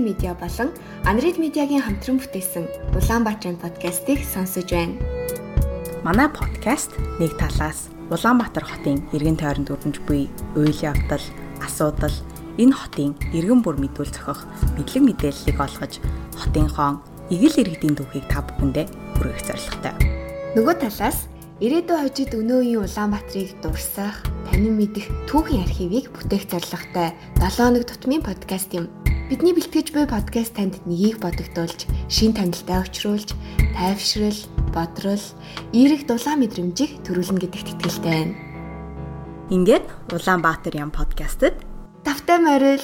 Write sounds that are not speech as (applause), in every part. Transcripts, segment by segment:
Хитэн медиа болон Анрид медиагийн хамтран бүтээсэн Улаанбаатарын подкастыг сонсож байна. Манай подкаст нэг талаас Улаанбаатар хотын иргэн тойронд өрнөж буй үйл явдал, асуудал, энэ хотын иргэн бүр мэдүүл зохих мэдлэг мэдээллийг олгож хотынхон эгэл иргэдийн түүхийг та бүхэндээ хүргэх зорилготой. Нөгөө талаас ирээдүйн хожид өнөө үеийн Улаанбаатарыг дурсах, танин мэдэх түүхийн архивыг бүтээх зорилготой 7 хоног тутмын подкаст юм. Бидний бэлтгэж буй подкаст танд нёгийг бодогдуулж, шин танилтаа өчрүүлж, тайвшрал, бодрол, эерэг дулаан мэдрэмжийг төрүүлнэ гэдэгт итгэлтэй байна. Ингээд Улаанбаатар ям подкастт тавтай морил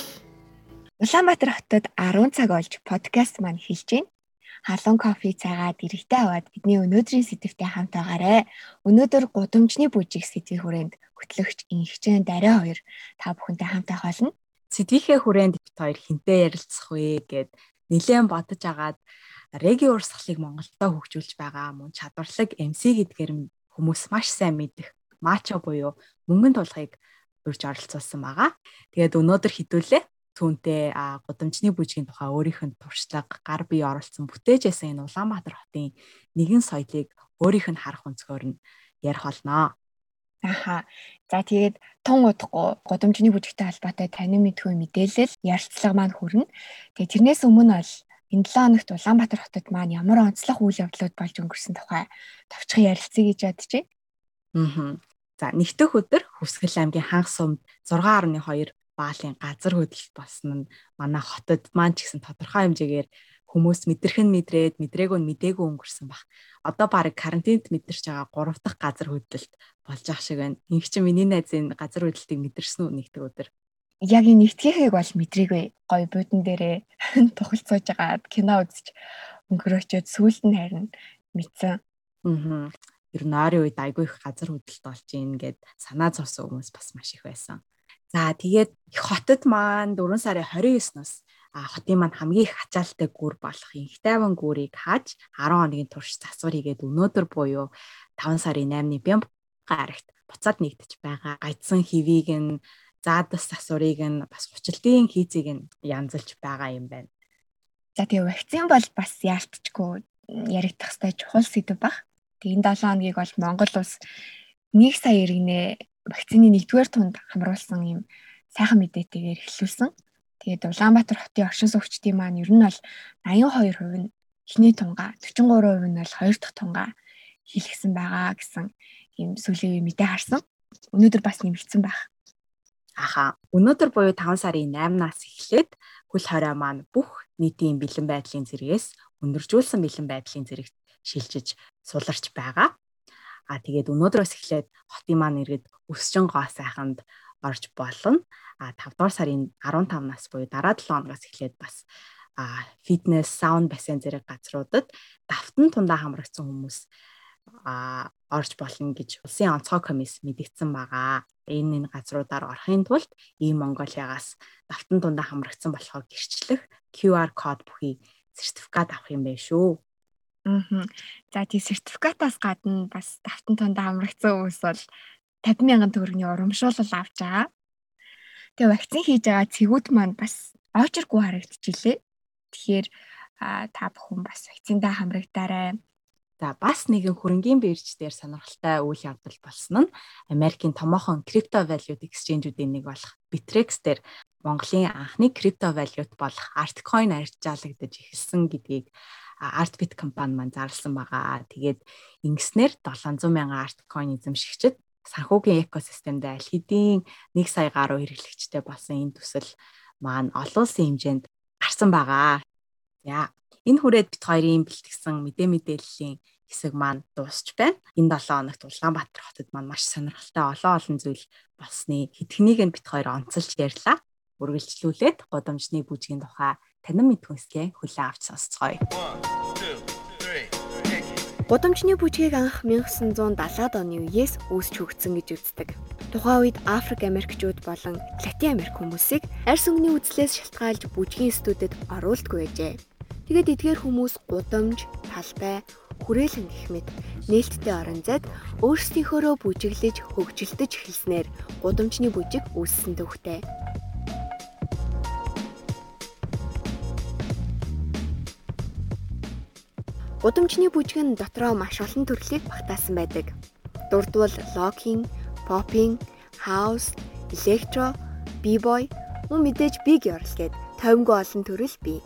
Улаанбаатар хотод 10 цаг олж подкаст маань хэлж байна. Халуун кофе цаагаад эрэхтэй аваад бидний өнөөдрийн сэдвтэй хамт байгаарэ. Өнөөдөр гудамжны бүжиг сэдвийн хүрээнд хөтлөгч инхчэн дарай хоёр та бүхэнтэй хамт байх болно сэдвийнхээ хүрээнд бит хоёр хинтээ ярилцах вэ гэд нэлээд бодож агаад реги урсгалыг Монголдо хөгжүүлж байгаа мөн чадварлаг MC гэдгээр хүмүүс маш сайн мэдэх мачо буюу мөнгөн тулахыг урьж оролцуулсан байгаа. Тэгээд өнөөдөр хідүүлээ түүнтэй гудамжны бүжгийн тухай өөрийнх нь туршлага гар бие оролцсон бүтээжсэн энэ Улаанбаатар хотын нэгэн соёлыг өөрийнх нь харах өнцгөр нь ярих болноо. Аха. За тэгээд тун удахгүй годомжны бүжигтэй холбоотой танин мэдгүй мэдээлэл ярилцлага маань хүрнэ. Тэгээд тэрнээс өмнө бол энэ 7 хоногт Улаанбаатар хотод маань ямар онцлог үйл явдлууд болж өнгөрсөн тухай товчхон ярилцъя гэж байна. Аа. За нэгдүгээр өдөр Хүсгэл аймгийн ханх сумд 6.2 баалын газар хөдлөлт болсон нь манай хотод маань ч гэсэн тодорхой хэмжээгээр хүмүүс мэдэрхэн мэдрээд мэдрээгүй нь мдээгүй өнгөрсөн баг. Одоо баг карантинд мэдэрч байгаа 3 дахь газар хөдлөлт болж ах шиг байна. Инх чи миний найзын газар хөдлөлтийг мэдэрсэн үү нэгдэг өдөр. Яг энэ нэгтгэхийг бол мэдрээгүй. Гой буудан дээрээ (laughs) тухалцуулж агаад кино үзэж өнгөрөөчөөд сүүлд нь харин мэдсэн. Аа. Ер нь ойрын үед айгүй их газар хөдлөлт болж ийн гэд санаа зовсон хүмүүс бас маш их байсан. За тэгээд хотод маань 4 сарын 29-ноос хотын маань хамгийн их ачаалттай гүр болох инх тайван гүрийг хааж 10 хоногийн турш засвар хийгээд өнөөдөр буюу 5 сарын 8-ны бямб гарагт буцаад нэгдэж байгаа. Гайдсан хивийг нь заадас засварыг нь бас хүчлтийн хийцийг нь янзалж байгаа юм байна. За тэгээ вакцин бол бас яалтчгүй яригдах хэвээр чухал сэдв баг. Тэгээ энэ 7 хоногийг бол Монгол улс 1 сая иргэнэ вакцины 1-р тунд хамруулсан юм сайхан мэдээтэйгээр эхлүүлсэн. Тэгээд Улаанбаатар хотын оршин суугчдын маань ер нь бол 82% нь эхний тунгаа 43% нь бол хоёр дахь тунгаа хийлгсэн байгаа гэсэн ийм сүлийн мэдээ харсан. Өнөөдөр бас нэмэгдсэн байх. Аха. Өнөөдөр буюу 5 сарын 8-наас эхлээд хөл хорой маань бүх нийтийн бэлэн байдлын зэрэгээс өндөржүүлсэн бэлэн байдлын зэрэгт шилжиж суларч байгаа. А тэгээд өнөөдрөөс эхлээд хотын маань иргэд өсчин гоо сайханд орж болно. А 5 дугаар сарын 15 нас буюу дараа 7 хоногоос эхлээд бас а фитнес, саунд бассейн зэрэг газруудад давтан тундаа хамрагдсан хүмүүс а орж болно гэж улсын онцгой комисс мэдгдсэн байгаа. Энэ энэ газруудаар орохын тулд ийм Монголиагаас давтан тундаа хамрагдсан болохоо гэрчлэх QR код бүхий сертификат авах юм байна шүү. Аа. За тий сертификатаас гадна бас давтан тундаа хамрагдсан хүмүүс бол 50 мянган төгрөгийн урамшуулал авч байгаа. Тэгээ вакцин хийж байгаа цэгүүд маань бас очергүй харагдчихилээ. Тэгэхээр та бүхэн бас вакциндаа хамрагдаарай. За бас нэгэн хөрөнгийн бирж дээр сонирхолтой үйл явдал болсон нь Америкийн томоохон крипто валют эксченжүүдийн нэг болох Bittrex дээр Монголын анхны крипто валют болох Artcoin арилжаалагдаж эхэлсэн гэдгийг Artbit компани маань зарласан байгаа. Тэгээд ингэснээр 700 мянган Artcoin эзэмшигчид санхүүгийн экосистемд аль хэдийн 1 сая гаруй хэрэглэгчтэй болсон энэ төсөл маань олон улсын хэмжээнд гарсан байгаа. За энэ хүрээд бит хоёрын бэлтгэсэн мэдээ мэдээллийн хэсэг маань дуусч байна. Энэ 7 хоногт Улаанбаатар хотод маань маш сонирхолтой олон олон зүйл болсны хэдхнийг нь бит хоёр онцолж ярьлаа. Үргэлжлүүлээд годамжны бүжгийн тухай танин мэдхүнсгээ хүлээн авч сонсцгоё. Гудамжны бүжгийг анх 1970-ад оны үеэс үүсч хөгжсөн гэж үздэг. Тухайн үед Африк Америкчууд болон Латин Америк хүмүүсийг арьс өнгөний үзлээс шалтгаалж бүжгийн студид оруулдаггүй байжээ. Тэгээд эдгээр хүмүүс гудамж, талбай, хүрээлэн гэх мэт нээлттэй орон зайд өөрсдийнхөөрөө бүжиглэж хөгжилдөж эхэлснээр гудамжны бүжиг үүссэн төвхтэй. Гудамжны бүжгэн дотроо маш олон төрлийг багтаасан байдаг. Дурдвал локинг, попинг, хаус, электро, би-бой, мөн мэдээж биг ёрл гээд тоймгүй олон төрөл бий.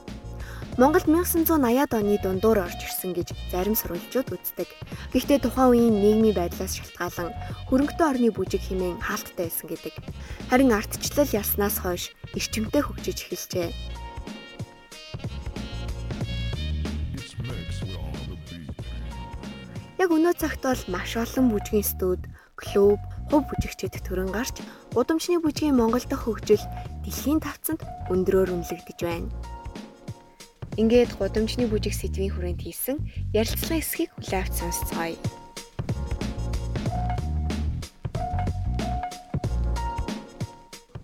Монголд 1980-ад оны дундуур орж ирсэн гэж зарим сурвалжууд үздэг. Гэхдээ тухайн үеийн нийгмийн байдлаас шалтгаалan хөрөнгөтэй орны бүжиг хэмээн хаалттай байсан гэдэг. Харин ардчлал ялснаас хойш эрчимтэй хөгжиж эхэлжээ. Яг өнөө цагт бол маш олон бүжгийн студ, клуб, хувь бүжигчид төрөн гарч гудамжны бүжгийн Монгол дахь хөгжил дэлхийн тавцанд өндрөөр үнэлэгдэж байна. Ингээд гудамжны бүжиг сэдвийн хүрээнд хийсэн ярилцлага эсхийг хүлээвч сонсцгоё.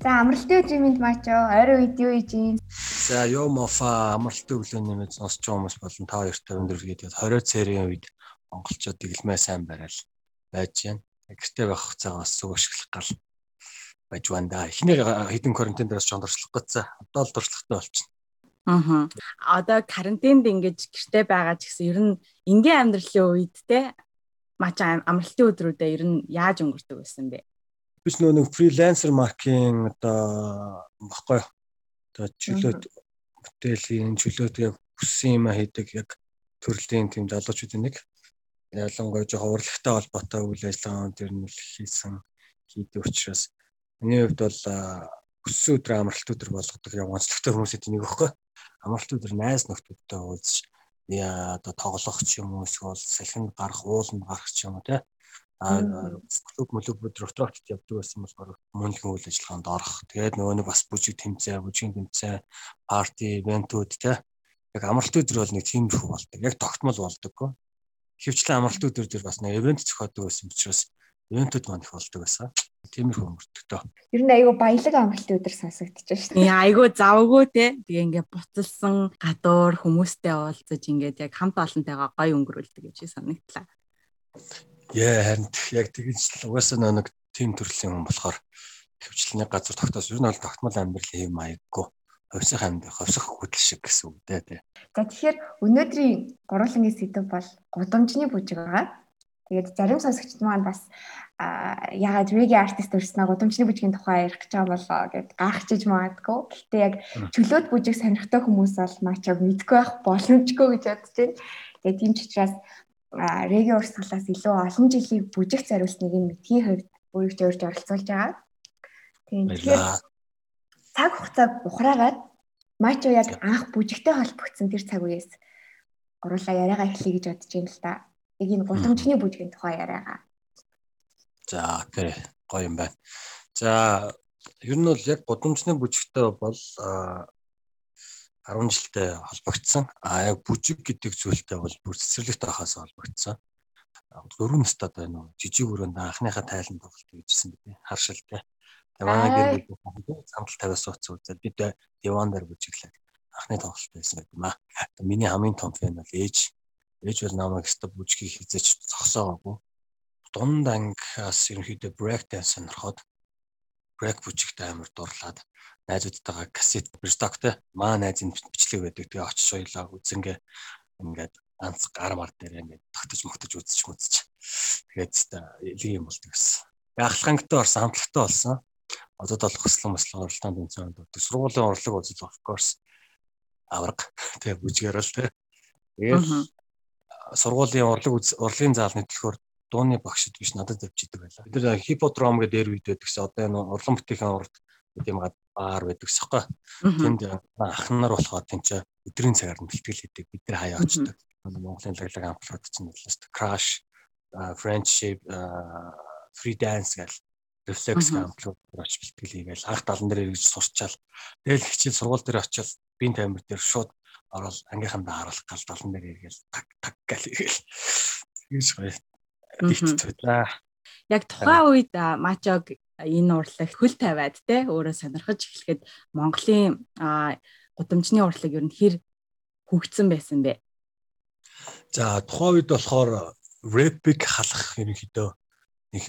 За амралтын өдрийн мэнд маачо орой үед юу хийж юм? За ёо мофа амралтын өглөөний мэнд сонсч байгаа хүмүүс болон та хоёртой өндөр гээд 20 цэрийн үед монголчууд дэглэмээ сайн барайл байж байна. Гэртээ байх цагаас сүг ашиглах гал байж байна да. Эхний хэдэн карантин дээрс ч дуршлах гэсэн. Одоо л дуршлагтай болчихно. Аа. Одоо карантинд ингэж гэртээ байгаа ч гэсэн ер нь энгийн амьдралын үед те мач амралтын өдрүүдэд ер нь яаж өнгөрдөг байсан бэ? Биш нөө нэг фрилансер маркийн одоо баггүй. Одоо чөлөөт бүтээлийн чөлөөт яг хүссэн юм хийдэг яг төрлийн тийм залуучуудын нэг ялангуяа жоохон урлагтай холбоотой үйл ажиллагаанд ер нь хийсэн хийдэг учраас миний хувьд бол өссөн өдөр амралт өдөр болгодог яг онцлогтой хүмүүсийн нэг өгөхгүй амралт өдөр найз нөхдүүдтэй уулзч яа одоо тоглох ч юм уу эсвэл салхинд гарах ууланд гарах ч юм уу те а клуб клуб ресторантд явдаг байсан болохоор мөнгөн үйл ажиллагаанд орох. Тэгээд нөгөө нэг бас бүжиг тэмцээн, бүжгийн тэмцээн, парти, ивентүүд те яг амралт өдөр бол нэг тиймэрхүү болдог. Яг тогтмол болдоггүй хөвчлэн амралт өдөр дээр бас нэг ивент зохиодог байсан учраас ивентүүд маань их болдог байсан. Тиймэрхүү өнгөртөгдөө. Ер нь айгүй баялаг амралтын өдөр сонсогдож шүү дээ. Айгүй завгүй те. Тэгээ ингээ буцалсан гадуур хүмүүстэй уулзаж ингээд яг хамт олонтойгоо гоё өнгөрүүлдэг гэж санагдлаа. Яа харин яг тэгж угаасаа нэг тим төрлийн хүн болохоор хөвчлэний газар тогтоос ер нь бол тогтмол амьдрал юм аяггүй хувьсах амьд хувьсах хөдөл шиг гэсэн үг дээ тий. За тэгэхээр өнөөдрийн гурвангийн сэдв бол гудамжны бүжиг байгаа. Тэгээд зарим сонсогчд маань бас яагаад реги артист өрснөө гудамжны бүжгийн тухай ярих гэж байгаа болоо гэд гайхчихж магадгүй. Гэхдээ яг чөлөөт бүжиг сонирхтой хүмүүс бол маачаг мэдгүй байх боломжгүй гэж бодож байна. Тэгээд тийм ч учраас реги урсгалаас илүү олон жилийн бүжиг зариулсныг нь мэдхийн хувьд өөрийгөө өөрч оролцуулж байгаа. Тэгэхээр цаг хугацаа ухраагаад мачо яг анх бүжигтэй холбогдсон тэр цаг үеэс оруулаа яриагаа эхлэе гэж бодож байна л да. Яг энэ гудамжны бүжгийн тухай яриагаа. За тэр гоё юм байна. За ер нь бол яг гудамжны бүжигтэй бол 10 жилдээ холбогдсон. А яг бүжиг гэдэг зүйлтэй бол бүр цэцэрлэгтэй хахаас холбогдсон. Дөрөв настай байна уу? Жижиг өрөөнд анхныхаа тайланд тоглолт хийжсэн гэдэг. Харшилтай. Манай гэр бүл самтал тавиас сууцсан үзээд бид диван дээр бүжиглээ. Анхны тоглолт байсан гэдэг юм аа. Миний хамгийн том фэн бол ээж. Ээж бол намайг өстө бүжгийг хизээч зогсоогоогүй. Дунд ангиас ерөнхийдөө брейк данс сонирхоод брейк бүжигт амар дурлаад найзуудтайгаа кассет бирстоктэй маа найзын бичлэг байдаг. Тэгээ очиж соёлоо үзэнгээ ингээд ганц гар мар дээр ингээд тогтож мөгтөж үзэж мүзэж. Тэгээд л юм болдог гэсэн. Ахлахангтай орсон, хамтлагтай болсон одоо бол хөслөн маслан уралдаанд үнцэн байдаг. Сургуулийн урлаг үзэл of course авраг тэгээ бүжгээр л тэгээ. Тэгээд сургуулийн урлаг урлагийн заалны төлхөөр дууны багшд биш надад авчидаг байлаа. Бид нар хиподром гэдэг дээр үед байдагс одоо энэ урлан бүтээх урд тийм баар байдагс хэвгүй. Тэнд ах нар болохоор тэнцээ өдрийн цагаар нь бэлтгэл хийдэг. Бид нар хаяа очдог. Монголын лаглаг амплууд чинь нэрлээ. Crash, Friendship, Free Dance гэл рефлекс амтлууд очиж бэлтгэл хийгээл анх 70 дээр эргэж сурчаал. Тэгэл хичээл сургууль дээр очиод бие тамир дээр шууд ороод ангийнхандаа харуулах гал 70 дээр эргээл так так гэл хийгээл. Тэгэж гоё. Тэгтээ. Яг тухайн үед мачог энэ урлаг хөл тавиад те өөрөө сонирхож эхлэхэд Монголын гудамжны урлаг ер нь хэр хөгжсөн байсан бэ? За тухайн үед болохоор рэпик халах ерөнхийдөө нэг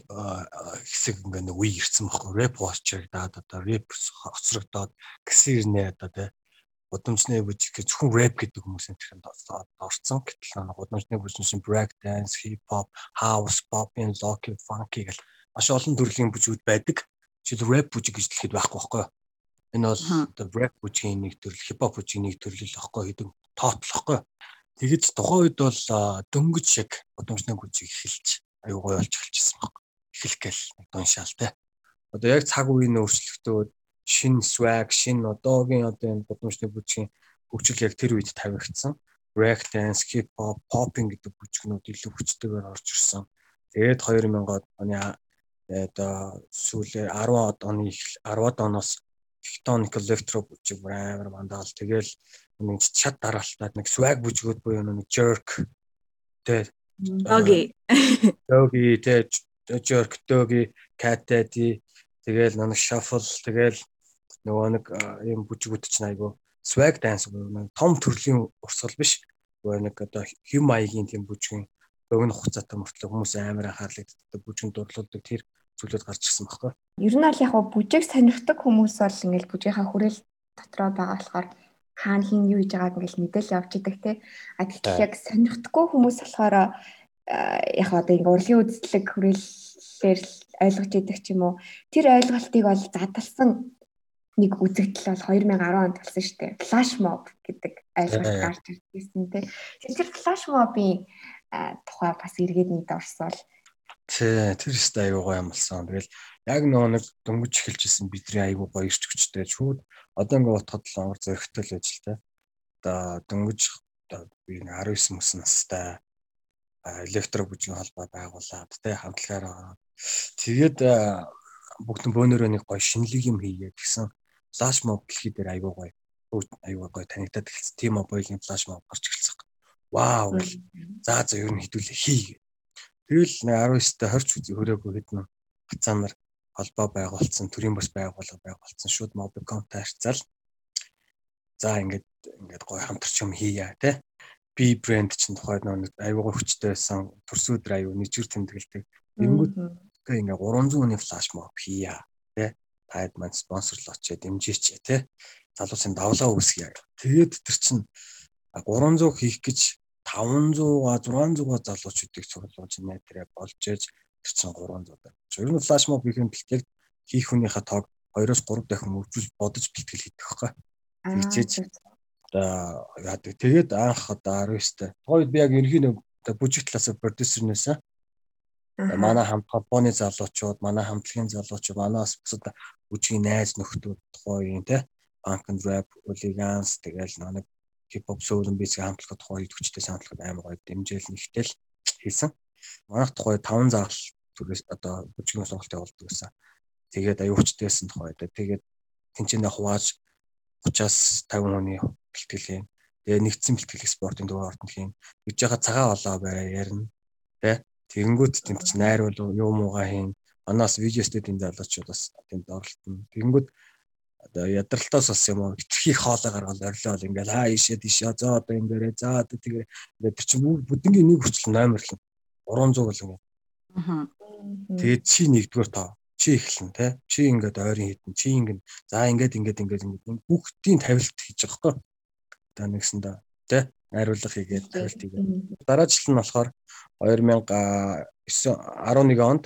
хэсэг ингээ нэг үе ирсэн баггүй рэп уучрагдаад одоо рэп хоцрогдоод гэсэн ирнэ одоо тэ гудамжны бүжиг гэх зөвхөн рэп гэдэг хүмүүс энэ төрөнд орцсон. Гэтэл нэг гудамжны бүжигсэн break dance, hip hop, house, pop, local, funky гэл маш олон төрлийн бүжгүүд байдаг. Жишээл рэп бүжиг гэж хэлэхэд байхгүй байхгүй. Энэ бол оо рэп бүжгийн нэг төрөл, хип хоп бүжгийн нэг төрөл л байхгүй хэдэн тоотлохгүй. Тэгэд тухайн үед бол дөнгөж шиг гудамжны бүжиг эхэлж аюу гой болж эхэлчихсэн баг. Эхлэх гээл нэг дуншаал те. Одоо яг цаг үеийн өөрчлөлтөө шин swag, шин одоогийн одоо энэ гудамжны бүжгийн хөгжил яг тэр үед тавигдсан. Break dance, hip hop, popping гэдэг бүжгнүүд илүү хүчтэйгээр орж ирсэн. Тэгээд 2000-ад оны одоо сүүлээ 10-ад оны 10-ад оноос tectonic electro бүжиг амар мандаал. Тэгэл нэг чад дараалтаад нэг swag бүжгүүд буюу нэг jerk тэ Доги. (laughs) Доги тэ jerk доги daddy тэгэл нэг shuffle тэгэл нөгөө нэг юм бүжгүүд чинь айгу swag dance нэг том төрлийн урсгал биш. Нөгөө нэг одоо хим маягийн тийм бүжгийн богино хугацаатай мөртлөө хүмүүс амар анхаарлагддаг бүжгийн дурлуулдаг тэр зүйлүүд гарч ирсэн баггүй. Ер нь аль яг бүжиг сонирхдаг хүмүүс бол ингээл бүжийнхаа хүрээл дотроо байгаа болохоор хаана хин юу хийж байгааг ингээл мэдээлэл явж идэг те. А тэгэхээр яг сонирхдаггүй хүмүүс болохоор яг одоо ингээ урлагийн үзлэг хүрээлэлээр ойлгож идэг ч юм уу. Тэр ойлголтыг бол задалсан нэг үзэгдэл бол 2010 онд болсон шүү дээ. Flash mob гэдэг ойлголт гарч ирсэн тий. Тэр flash mob-ийн тухай бас эргээд нэг орсвол Тий, тэр өстэй аюу гоё юм болсон. Тэгэл яг нөгөө нэг дөнгөж эхэлжсэн бидний аюу гоё ирч хүчтэй шүүд одоо ингээ утгад л амар зөрөгтэй л байж л тий. Одоо дөнгөж одоо би 19 мөс настай электро бүжгийн холбоо байгуулад тий хамтлагаараа тэгээд бүгдэн бөөнөрөө нэг гоё шинэлэг юм хийгээд гэсэн флаш моб дэлхий дээр аюу гоё аюу гоё танигдаад эхэлсэн. Тим мобилийн флаш моб гарч эхэлсэн. Вау. За за ер нь хідүүлээ хий. Тэгэл 19-т 20 ч хөрөөгөө хэдэн хацаанаар холбоо байгуулсан, төрийн бас байгууллага байгуулсан шууд мобикомтай харьцаал. За ингээд ингээд гоё хамтарч юм хийя те. Би брэнд чинь тухайд нэг аюугаа хүчтэй байсан төрсөдөр аюу нэжгэр тэмдэглэдэг. Энгүүд ингээ 300 оны флаш моб хийя те таад маань спонсорлооч дэмжээч те залуусын давлаа үүсгье. Тэгээд тэр чинь 300 хийх гэж 500-а 600-а залуучуудыг цуглуулж нээтрээ болж ээж чинь 300 даа. Ер нь флаш моб хийх юм бэлтгэл хийх хүнийхээ тоог 2-оос 3 дахин хөгжүүл бодож бэлтгэл хийдэг байхгүй. Тэгжээж одоо яа тэгээд анх одоо 19-т. Тухайд би яг ерхий нэг бүжиг талаас продюсернээс манай хамт компани залуучууд, манай хамтлагийн залуучууд, манаас бусад бүжгийн найз нөхдүүд тухайн те Punk and Rap, Hooligans тэгэл нэг хип хоп сөүлэн бицэг хамтлагад тухайн идэвхжтэй хамтлагад амар гоё дэмжээл нэгтэл хийсэн. Манайх тухай 5 заал түрээс одоо бүжгийн сонголт явуулдаг гэсэн. Тэгээд аюучтайсэн тухай одоо тэгээд тэнцэнэ хувааж 30-аас 50 хүний бэлтгэл юм. Тэгээ нэгдсэн бэлтгэл спортын дугаар ордон хийн. Гэж яхаа цагаан олоо бай ярина. Тэ Тэгэнгүүт тэнд чи найр бол юу муугаа хийн. Манаас видео студийн залуучууд бас тэнд оролтно. Тэгэнгүүт одоо ядралтаас бас юм уу хитрхи хоолой гаргал орилол ингээл хаа ишээ тийшээ за одоо ингээрээ за одоо тэгээ ингээд тэр чинь бүдингийн нэг хүчил номерлон 300 гол ингээд. Аа. Тэгээд чи нэгдүгээр тоо чи эхлэн те чи ингээд ойрын хитэн чи ингээд за ингээд ингээд ингээд ингээд бүгдийн тавилт хийж байгаа хгүй. Одоо нэгсэндээ те найруулга хийгээд тавилт хийгээд. Дараачлал нь болохоор 2009 11 онд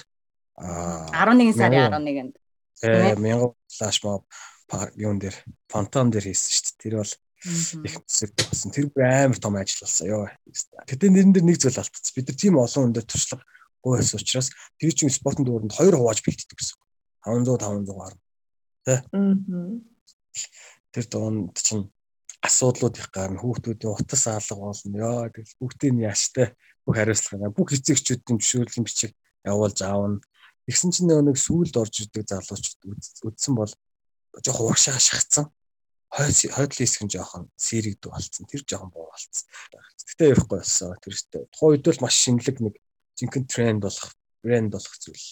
11 сарын 11-нд э 1000 флаш моб юун дээр фантом дээр хийсэн шүү дээ. Тэр бол их хэсэг болсон. Тэр бүр амар том ажил болсон ёо. Тэдний нэрэн дээр нэг зүйл алдчихсан. Бид нар тийм олон хүн дээр туршлага байсан учраас тэр чинь спортын дуурайнд хоёр хувааж бэлддэг гэсэн. 500 500 гарна. Тэ? Тэр доонд чинь асуудлууд их гарна. Хүүхдүүдийн утас алга болно. Ёо тэгэл бүгдийн яаштай бүх хариуцлага бүх эцэгчүүдийн зөвшөөрлийн бичиг явуулж аавна. Тэгсэн чинь нэг сүүлд орж ирдэг залуучууд үдсэн бол жоохон урагшаа шахацсан. Хойдлын хэсэг нь жоохон сэрэгдүү болцсон. Тэр жоохон буу болцсон. Гэтэ ярихгүй болсон. Тэр ихтэй. Тухайн үед бол маш шинэлэг нэг жинхэнэ тренд болох, брэнд болох зүйл.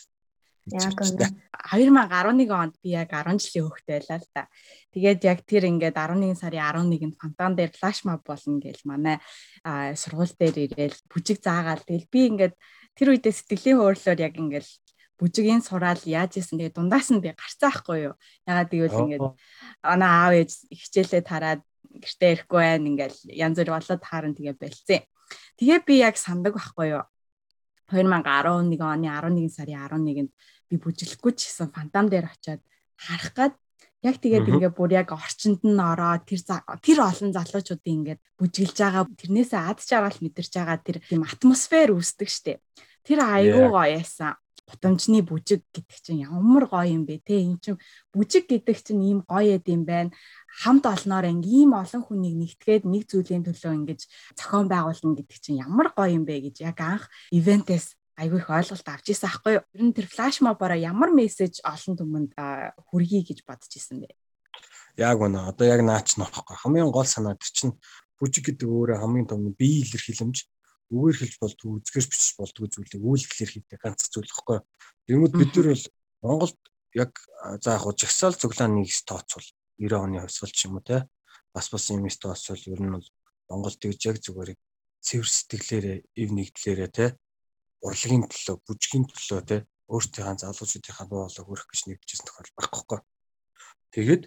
Яг 2011 онд би яг 10 жилийн хүүхдтэй байлаа л да. Тэгээд яг тэр ингээд 11 сарын 11-нд фонтан дээр флаш моб болно гэж манай сургууль дээр ирээл бүжиг заагаал. Тэгэл би ингээд тэр үедээ сэтгэлийн хөөрлөөр яг ингээд бүжигийн сураал яаж исэн тэгээ дундаас нь би гарцаахгүй юу. Ягаад гэвэл ингээд анаа аав ээж хичээлээ тараад гэртээ ирэхгүй байна ингээл янз бүр болоод харан тэгээ болцсон. Тэгээ би яг сандаг байхгүй юу. 2011 оны 11 сарын 11-нд би бүжиглэхгүй ч гэсэн фантам дээр очиод харах гад яг тэгээд ингээ бүр яг орчинд нь ороод тэр тэр олон залуучуудын ингээд бүжиглж байгаа тэрнээсээ ад жаргал мэдэрч байгаа тэр тийм атмосфер үүсдэг штеп. Тэр айгүй гоё яасан гудамжны бүжиг гэдэг чинь ямар гоё юм бэ те? Эн чинь бүжиг гэдэг чинь ийм гоё эд юм байна. Хамт олноор ийм олон хүнийг нэгтгээд нэг зүйлийн төлөө ингэж зохион байгуулна гэдэг чинь ямар гоё юм бэ гэж яг анх ивентээс айгүй их ойлголт авч ирсэн аахгүй юу? Ер нь тэр флаш мобороо ямар мессеж олон түмэнд хүргэе гэж бодож исэн бэ? Яг үнэ. Одоо яг наач нөхгүй хамгийн гол санаа тэр чинь бүжиг гэдэг өөрөө хамгийн том бие илэрхийлэмж үгээр хэлж болдгоо үзгэрч бичиж болдгоо зүйлийг үйлдэлээр хийдэг ганц зүйл хэвгүй. Тэгмэд бид нар бол Монголд яг за яг жагсаал цуглаан нэгс тооцвол 90 оны хувьсгал ч юм уу те бас бас юм тооцвол ер нь бол Монголд гэж яг зүгээр цэвэр сэтгэлээрээ ив нэгдлээрээ те урлагийн төлөө бүжгийн төлөө те өөртөөхөө залуучуудынхаа дуу хоолойг өрөх гэж нэгдэжсэн тохиол багхгүй. Тэгээд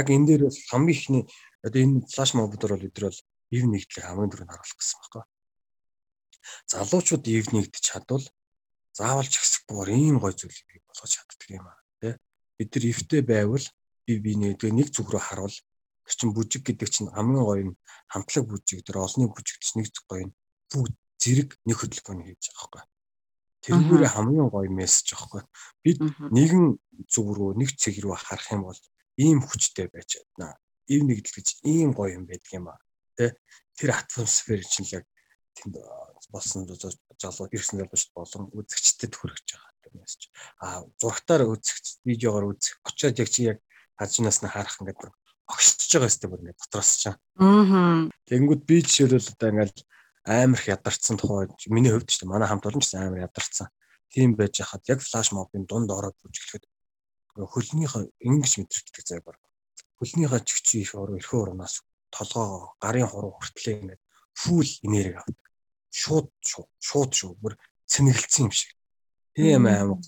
яг энэ дээр бол хамгийн ихний одоо энэ флаш мобдор бол өдрөл ив нэгдлийг хамгийн түрүүнд харуулах гэсэн багхгүй залуучууд ивнийгдэж чадвал заавал ч гэсэхгүй ийм гой зүйлийг бий болгож чаддаг юм аа тий бид нар ивтэй байвал би биний нэг зүг рүү харуул. Тэр чин бүжиг гэдэг чинь хамгийн гоё нь хамтлаг бүжиг тэр олны бүжиг чинь нэг зүг гоё нь бүгд зэрэг нэг хөдөлгөөний хийж байгаа байхгүй. Тэрүүгээр хамгийн гоё мессеж аахгүй бид нэгэн зүг рүү нэг цэг рүү харах юм бол ийм хүчтэй байж чадна. Ив нэгдэл гэж ийм гоё юм байдаг юм аа тий тэр атмосфер чинь яг тэнд болсон залуу ирсэн залуучд болон үзэгчдэд хүрэж байгаа мессеж. А зурагтаар үзэгч видеогоор үзэх очиод яг чи яг хажуунаас нь харах ингээд огшиж байгаа өстэй бүр ингээд дотроос ч. Аа. Тэнгүүд би жишээлбэл одоо ингээд амар их ядарсан тухай миний хувьд ч манай хамт олон ч амар ядарсан. Тийм байж хахад яг флаш мобын дунд ороод бүжиглэхэд хөлнийхөө ингэж мэдрэгддэг зай баг. Хөлнийхөө чигчийн их орон эрхөө орноос толгоо гарын хуруу хүртлээ ингээд фул энерги авдаг шууд шууд шүү бүр цэнэгэлцсэн юм шиг. Тийм аим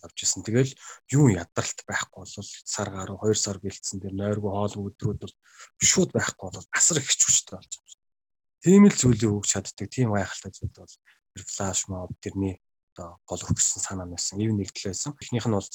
авч ирсэн. Тэгэл юу ядаралт байхгүй бол сар гаруй 2 сар бэлдсэн дээр нойргүй хоолгүй өдрүүд бол шууд байхгүй бол асар их хүчтэй болж байна. Тийм л зүйлийг өгч чаддаг. Тийм гайхалтай зүйл бол тэр флаш моб тэрний одоо гол өгсөн санаа байсан. Ив нэгдэл байсан. Эхнийх нь бол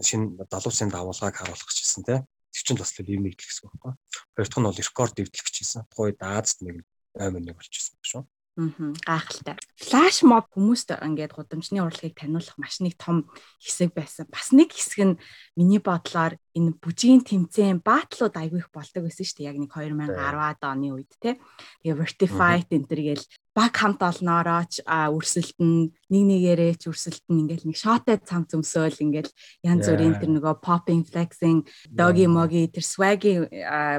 шинэ далуусын давуулгааг харуулах гэжсэн те. Тэр чинь бас л ив нэгдэл гэсэн үг байхгүй. Хоёр дахь нь бол рекорд дэвтлэх гэжсэн. Тухайд Азад нэг аймаг нэг болчихсон шүү. Аа гайхалтай. Флаш моб хүмүүст ингээд гудамжны урлагийг таниулах маш нэг том хэсэг байсан. Бас нэг хэсэг нь миний бодлоор энэ бүжгийн тэмцээн баатлууд айгүй их болдог байсан шүү дээ. Яг нэг 2010-аад оны үед те. Тэгээ Vertified энэ төр гээл баг хамт олноороо ч үрсэлтэн нэг нэгээрээ ч үрсэлтэн ингээл нэг шотой цам цөмсөөл ингээл янз бүрийн тэр нөгөө popping flexing doggy mogi тэр swag-ийн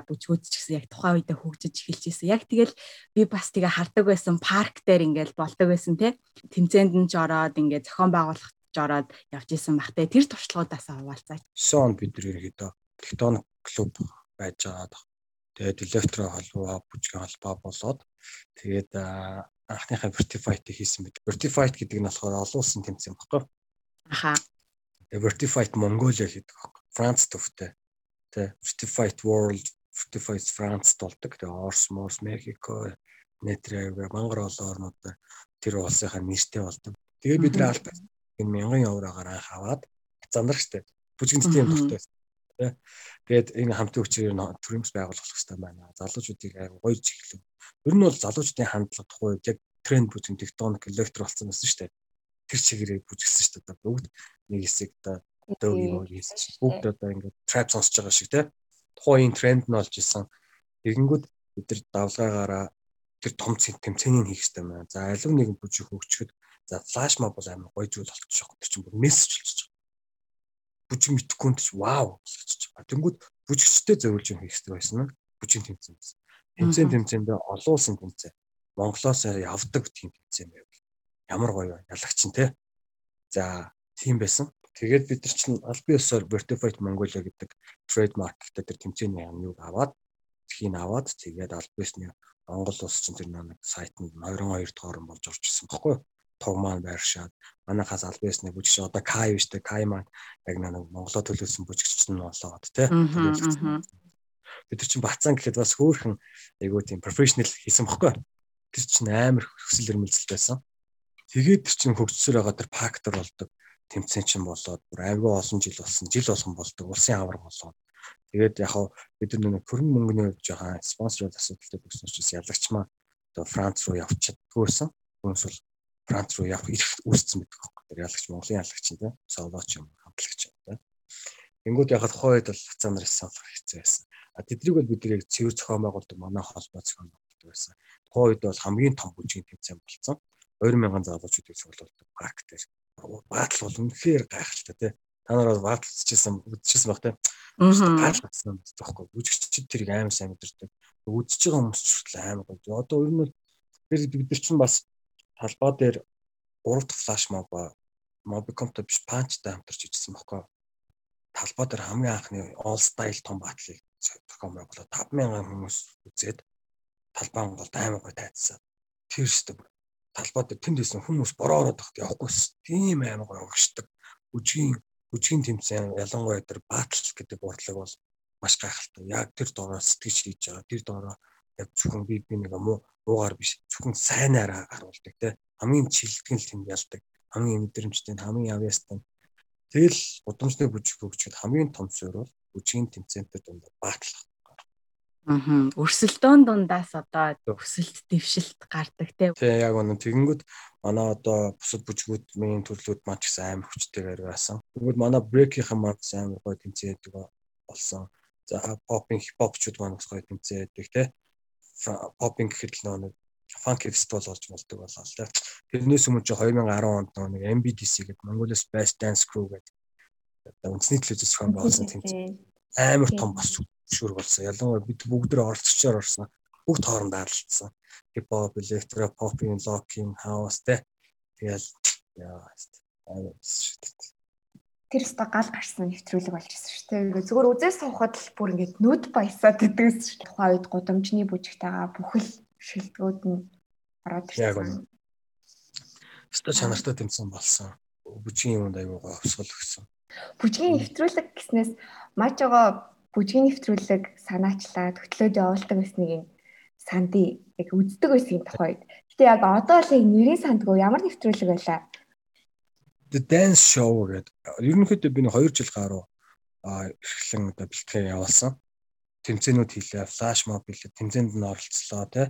бүжгүүд ч гэсэн яг тухайн үедээ хөгжиж эхэлж ирсэн. Яг тэгэл би бас тэгээ хардаг байсан парк дээр ингээл болдог байсан те. Тэмцээнд нь ч ороод ингээд зохион байгуулах жороод явж исэн бахтай тэр туршлагуудаас хаваалцаач. 9 он бид нэр ерөөдөө тектоник клуб байж байгаа. Тэгээд электро холбоо бүжгийн холбоо болоод Тэгээд анхныхаа Vertified-ийг хийсэн бид. Vertified гэдэг нь болохоор олон улсын тэмцээн баггүй. Аха. Тэгээд Vertified Mongolia гэдэг баггүй. Франц төвтэй. Тэ Vertified World, Vertified France болдог. Тэгээд Орос, Морс, Мехико, Нетрэг, Монгол орнууд тэр улсынхаа нэртэй болдог. Тэгээд бид нар аль энэ мянган еврогаар анх аваад зандрагчтай. Бүжигэн тийм дуртай тий. Тэгээд энэ хамтын хүчээр төрөмс байгуулах хэрэгтэй байна. Залуучуудыг аян гоё чиглэв. Ер нь бол залуучдын хандлага тухай яг тренд бүжин тектоник электро болсон байсан шүү дээ. Тэр чигээрээ бүжгэлсэн шүү дээ. Бүгд нэг хэсэг одоо дөг юм хийсэн. Бүгд одоо ингээд trap сонсож байгаа шиг тий. Тухайн тренд нь болж исэн. Тэгэнгүүт бид нар давлгаагаараа тэр том тэмцээнийг хийх хэрэгтэй байна. За алив нэгэн бүжиг хөгжөхөд за флаш моб бол амар гоё зүйл болчихж байгаа. Тэр чинь бүр мессеж болчихж байгаа бүжиг мэдхгүй юм чи вау гэж байгаа. Тэнгүүд бүжигчтэй зөвлөж юм хийх хэрэгтэй байсан нь бүжиг тэмцээн байсан. Тэмцээн тэмцээндээ олон улсын тэмцээн. Монголоос явдаг тийм тэмцээн байв. Ямар гоё ялагч нь те. За тийм байсан. Тэгээд бид нар чинь аль бие ёсоор Vertified Mongolia гэдэг trademark гэдэг тэр тэмцээний юмнууд аваад тхийг аваад тэгээд аль биесний Монгол улс чинь тэр нэг сайтанд 22 дугаар нь болж орж ирсэн баггүй юу? Туг маань байршаад манайхаас аль байсны бүжигч одоо Кай биш тэ Кай маань яг нэг Монголоо төлөөсөн бүжигч нь болоод тий. бид нар чинь бацаан гэхэд бас хөөхөн айгуу тийм профешнл хийсэн бохгүй. Тэр чинь амар хөсөл өрмөлзөл байсан. Тэгээд тэр чинь хөгжсөр байгаа тэр фактор болдог тэмцээн чинь болоод бүр айгүй олон жил болсон. Жил болгон болдог. Улсын авраг болгоод. Тэгээд яг хаа бид нар нэг хөрөнгө мөнгөний хувьд жоохон спонсорууд асуудалтай өгсөн учраас ялагчмаа одоо Франц руу явж чаддгүйсэн. Хүмүүс бол Франц руу явах ирэх үүссэн байдаг байхгүй. Тэр ялагч Монголын ялагч юм тийм. Солоч юм, хамтлагч юм тийм. Тэнгүүд яхад хойд бол хацаа нар санах хэцүү байсан. А тэднийг бол бид яг цэвэр зохион байгуулалт манай холбоо зохион байгуулалт байсан. Тухайн үед бол хамгийн том бүжгийн тэмцээн болсон. 2000 залуучуудыг цуглуулдаг парк дээр. Баатал бол үнэхээр гайхалтай тий. Та нар бол бааталчихсан үзчихсэн баг тий. Гайхалтай болсон байхгүй. Бүжигчид тэрийг амар сайн мэдэрдэг. Үзэж байгаа хүмүүс ч хүртэл амар гоё. Одоо ер нь бол бид нар чинь бас талбай дээр 3 дахь флаш моб мобикомтой биш панчтай хамтарч ижсэн байхгүй. Талбай дээр хамгийн анхны all style том баатлыг зохион байгуулаад 5000 хүмүүс үзээд талбай Монголд амар гоё тайцсан. Тэр өстө талбай дээр тэнд исэн хүмүүс бороо ороод багт явахгүйс. Тийм амар гоё өгшдөг. Үжгийн үжгийн тэмцээн ялангуяа тэр баатал гэдэг урдлаг бол маш гайхалтай. Яг тэр доороо сэтгэж хийж байгаа. Тэр доороо яг зөвхөн би би нэг муу уугаар биш. Зөвхөн сайнаараа харуулдаг те. Хамгийн чилтгэн л тэнд ялдаг. Хамгийн мэдрэмжтэй хамгийн авьяастай. Тэгэл удамжны бүжиг хөгжөхөд хамгийн том суурь бол бүжгийн тэмцээнтэй дундаа баатлах. Аа өрсөлдөөн дундаас одоо өсөлт дэвшилт гардаг те. Тий яг үнэн. Тэгэнгүүт манай одоо бусад бүжгүүдийн төрлүүд маань ч гэсэн амар хүчтэйгээр байсан. Тэгвэл манай брекийн маань амар гоё тэмцээдэг болсон. За попинг хипхопчуд маань бас гоё тэмцээдэг те попинг гэхэд л нэг фанк фестивал болж болдог болоо л да. Тэрнээс өмнө чи 2010 онд нэг MBDC гэдэг Mongolia's Best Dance Crew гэдэг одоо үндэсний телевиз зохион байгуулсан тэмцээн амар том бас шүр болсон. Ялангуяа бид бүгд нэр оролцогчоор орсон. Бүгд хооронд аралцсан. Хипхоп, электро, попинг, локинг, хаус тэ. Тэгэл яа шүтээ тэр өстө гал гарсан нэвтрүүлэг болж ирсэн шүү дээ. Ингээ зүгээр үзээс суухад л бүр ингээд нүд баясаад идэгсэн шүү дээ. Тухайн үед гудамжны бүжигтэйгаа бүхэл шилдэгүүд нь ороод ирсэн. Өстө чанартай тэмцэн болсон. Бүжгийн юмд аягаа хувьсгал өгсөн. Бүжгийн нэвтрүүлэг гэснээс мажгаа бүжгийн нэвтрүүлэг санаачлаад хөтлөөд явуулдаг гэснийг нь сандыг яг үздэг байсан тухайд. Гэтэ яг одоо л нэрийн сандгүй ямар нэвтрүүлэг байлаа The Dance Show гэдэг. Ерөнхийдөө би нэг 2 жил гаруй эрхлэн одоо бэлтгэл явуулсан. Тэмцээнүүд хийлээ, флаш моб хийлээ, тэмцээнд нь оролцлоо тий.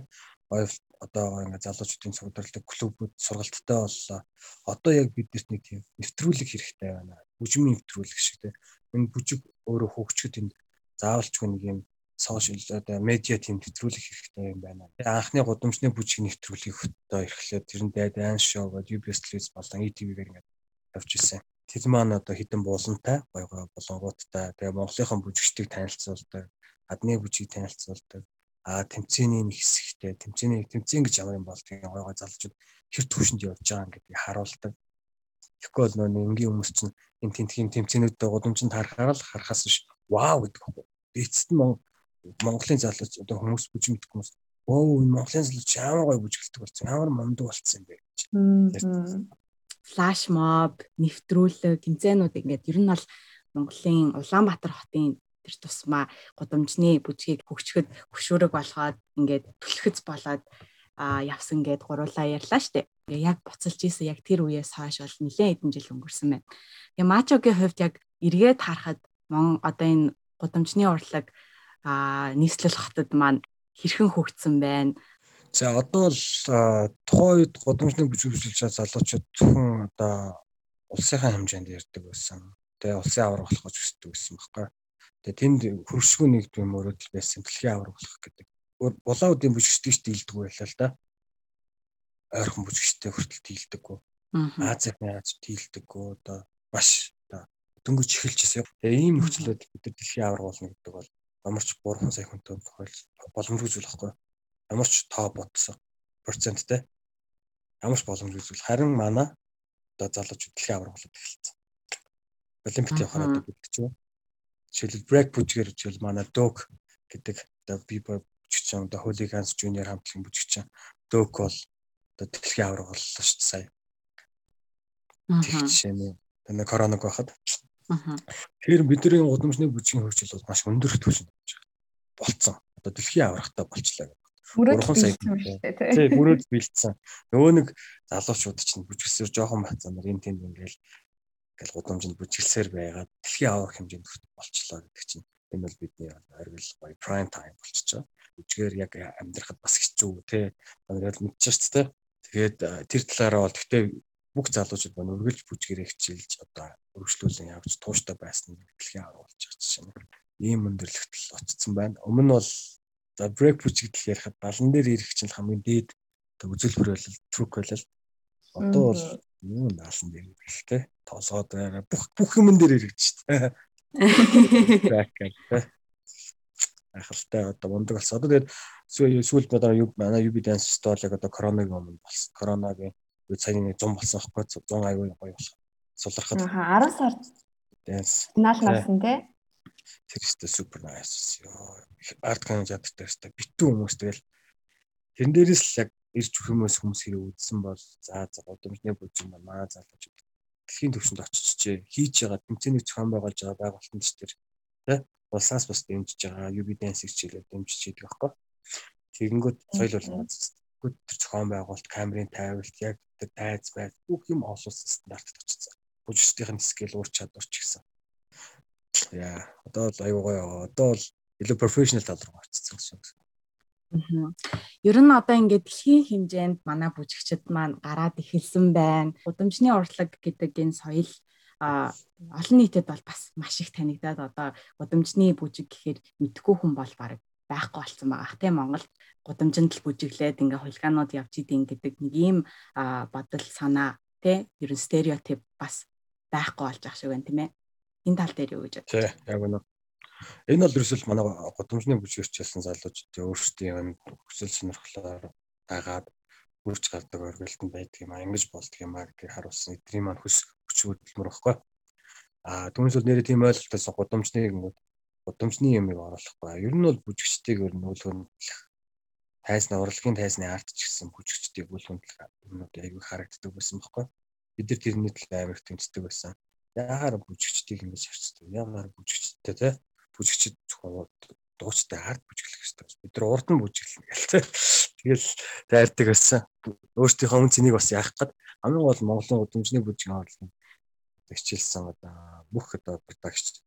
Одоо ингээ залуучуудын цугдарлаг клубүүд сургалттай боллоо. Одоо яг биднэрт нэг тийм нэвтрүүлэг хэрэгтэй байна. Бүжмийн нэвтрүүлэг шиг тий. Энэ бүжиг өөрөө хөгжөхөд энд заавалчгүй нэг юм сошиал одоо медиа тийм нэвтрүүлэх хэрэгтэй юм байна. Анхны гудамжны бүжиг нэвтрүүлгийг хөтөө эрхлээд тэр нь show гэдэг UBS телевиз болон ETV-гээр ингээд явж исэн. Тэр маань одоо хідэн буулантай, гой гой болонгуудтай. Тэгээ Монголынхан бүжигчдийг танилцуулдаг, адны бүжгийг танилцуулдаг. А тэмцээний нэг хэсэгтэй тэмцээний тэмцээн гэж ямар юм болдгийг гой гой залжууд хэр төвшөнд явж байгаа гэдгийг харуулдаг. Тэгэхгүй бол нөө энгийн хүмүүс чинь энэ тентхийн тэмцээнүүдэд гудамжинд харахаар л харахаас биш вау гэдэг хөөх. Эцэст нь Монголын залууч одоо хүмүүс бүжиг мэдэх хүмүүс оо энэ Монголын залууч ямар гой бүжиглдэг болсон ямар мундаг болсон юм бэ гэж флаш моб, нэвтрүүлэг, тэмцээнүүд ингээд ер нь бол Монголын Улаанбаатар хотын тэр тусмаа гудамжны бүжгийг хөгчөхөд хөшөөрөг болгоод ингээд түлхэц болоод а явсан гэд гуруулаа ярьлаа штэ. Тэгээ яг буцалж ийсэн яг тэр үеэс хойш бол нэлээд хэдэн жил өнгөрсөн байна. Тэгээ Мачогийн хувьд яг эргээд харахад мон одоо энэ гудамжны урлаг а нийслэл хотод маань хэрхэн хөгжсөн байна. За одоо л тухайн үед годамжны бүжиглүүлж залуучууд зөвхөн одоо улсынхаа хэмжээнд ярьдаг байсан. Тэгээ улсын авраг болох гэж хүсдэг байсан байхгүй. Тэгээ тэнд хөршгүй нэгдвэн мөрөдөл байсан дэлхийн авраг болох гэдэг. Булаудын бүжигчдийг дийлдэг байлаа л да. Ойрхон бүжигчтэй хүртэл дийлдэггүй. Азийн Аз дийлдэггүй одоо маш одоо дөнгөж эхэлж ирсэн. Тэгээ ийм нөхцөлөд бид дэлхийн авраг болно гэдэг бол амарч 3 сая хүнтэй тохиол боломжгүй зүйл байхгүй ямар ч тоо бодсон проценттэй ямар ч боломж үзвэл харин манай одоо залуучууд дэлхийн авраг болоод эхэлсэн. Олимпиад явахаар одоо бид ч юм. Жишээлбэл break бүжгээр жишээл манай Dog гэдэг одоо би бүжигчин одоо Hooligans Junior хамтлагийн бүжигчин Dog бол одоо дэлхийн авраг боллоо шүү дээ сая. Тэр жишээ нь энэ коронавиг байхад. Тэгэхээр бидний гудамжны бүжгийн хөгжил бол маш өндөр түвшинд байна болцсон. Одоо дэлхийн аврагтай болчлаа Бүрөөд бэлдсэн шүү дээ тий. Тий, бүрөөд бэлдсэн. Нөгөө нэг залуучууд чинь бүжгэлсээр жоохон бацсан нар энэ тэнд ингээл ингээл гудамжинд бүжгэлсээр байгаад дэлхийн аврах хэмжээнд болчлоо гэдэг чинь энэ бол бидний оргил гоё prime time болчихоо. Бүжгээр яг амьдрахад бас хэцүү тий. Танаар мэдчихэж дээ. Тэгээд тэр талаараа бол гэхдээ бүх залуучууд ба үргэлж бүжгэрээ хичээлж одоо өргөжлүүлэн явж тууштай байсан дэлхийн аврах болж байгаа чинь ийм өндөрлөгтөл очсон байна. Өмнө нь бол за break бүжигдэл ярихад балан дээр ирэх чинь хамгийн дээд үзүүлбэр бол truck болол. Одоо бол юу наасан дээр те. Тоосоод байгаа бүх бүх юм дээр. Back (laughs) гэдэг. Ахалтай одоо мундаг болсон. Одоо тэгээд сүүлд одоо юу манай UB dance яг одоо коронавигийн өмнө болсон. Коронавигийн үед саяны 100 болсон аахгүй 100 аягүй гоё болох. Сулрахад. Аа 10 сард dance. Наал насан тий. Тэр ихтэй супер найс ёо. Арт канажад дээр ихтэй битүү хүмүүс тэгэл тэрэн дээрээс л яг ирж хүмүүс хүмүүс хэрэг үзсэн бол за за годомжны бүжин маань маа залууч дэлхийн төвшөнд очичжээ хийж байгаа тэмцээний зохион байгуулж байгаа байгууллагын дээр тий улсаас бас дэмжиж байгаа UB dance хичээлээр дэмжиж идэг байхгүй. Тэгэнгүүт соёл бол гүд тэр зохион байгуулалт камерын тайвалт яг тэр тайз байд бүх юм олуулсан стандартад очсон. Бүжигчдийн скил ур чадвар ч гэсэн. Яа, одоо л аюу гоё. Одоо л илүү профешнл тал руу очсон гэсэн. Ер нь одоо ингээд дэлхийн хэмжээнд манай бүжигчид маань гараад эхэлсэн байна. Удамжны урлаг гэдэг энэ соёл а олон нийтэд бол бас маш их танигдаад одоо удамжны бүжиг гэхээр мэдхгүй хүн бол баг байхгүй болсон байгаа. Тийм Монгол гудамжинд л бүжиглээд ингээ хулиганууд явж идэв гэдэг нэг ийм бодол санаа тий ерөн стереотип бас байхгүй болж ах шиг байна тийм ээ. Энэ тал дээр юу гэж бодож байна? яг үнэ энэ бол ерөөсөл манай гудамжны бүжигчилсэн залуучууд өөрсдийн хүсэл сонирхлоор дагаад үрж гардаг оргилтанд байдаг юм а ингэж болдго юм а гэдгийг харуулсан эдний маань хүс хүч хөдөлмөр баггүй а түүнээс бол нэрээ тийм ойлголтоос гудамжны гингүүд гудамжны юмыг оруулахгүй. Ер нь бол бүжигчдийг ер нь үл хөндлөх тайзны урлагийн тайзны арт ч гэсэн бүжигчдийг үл хөндлөх юмнууд аягүй харагддаг байсан байхгүй. Бид нар тэрний төлөө амар тэмцдэг байсан. Яагаар бүжигчдийг ингэж харцдаг? Яагаар бүжигчдтэй те бүжигчд зөвхөн дуучтай арт бүжиглэх хэрэгтэй. Бид нар урд нь бүжиглэнэ гэл те. Тэгэл тайрдаг байсан. Өөртөөхөө үн цэнийг бас яах гээд хамгийн гол Монголын удамжны бүжгийн орлого хичээлсэн одоо бүх одоо продакшн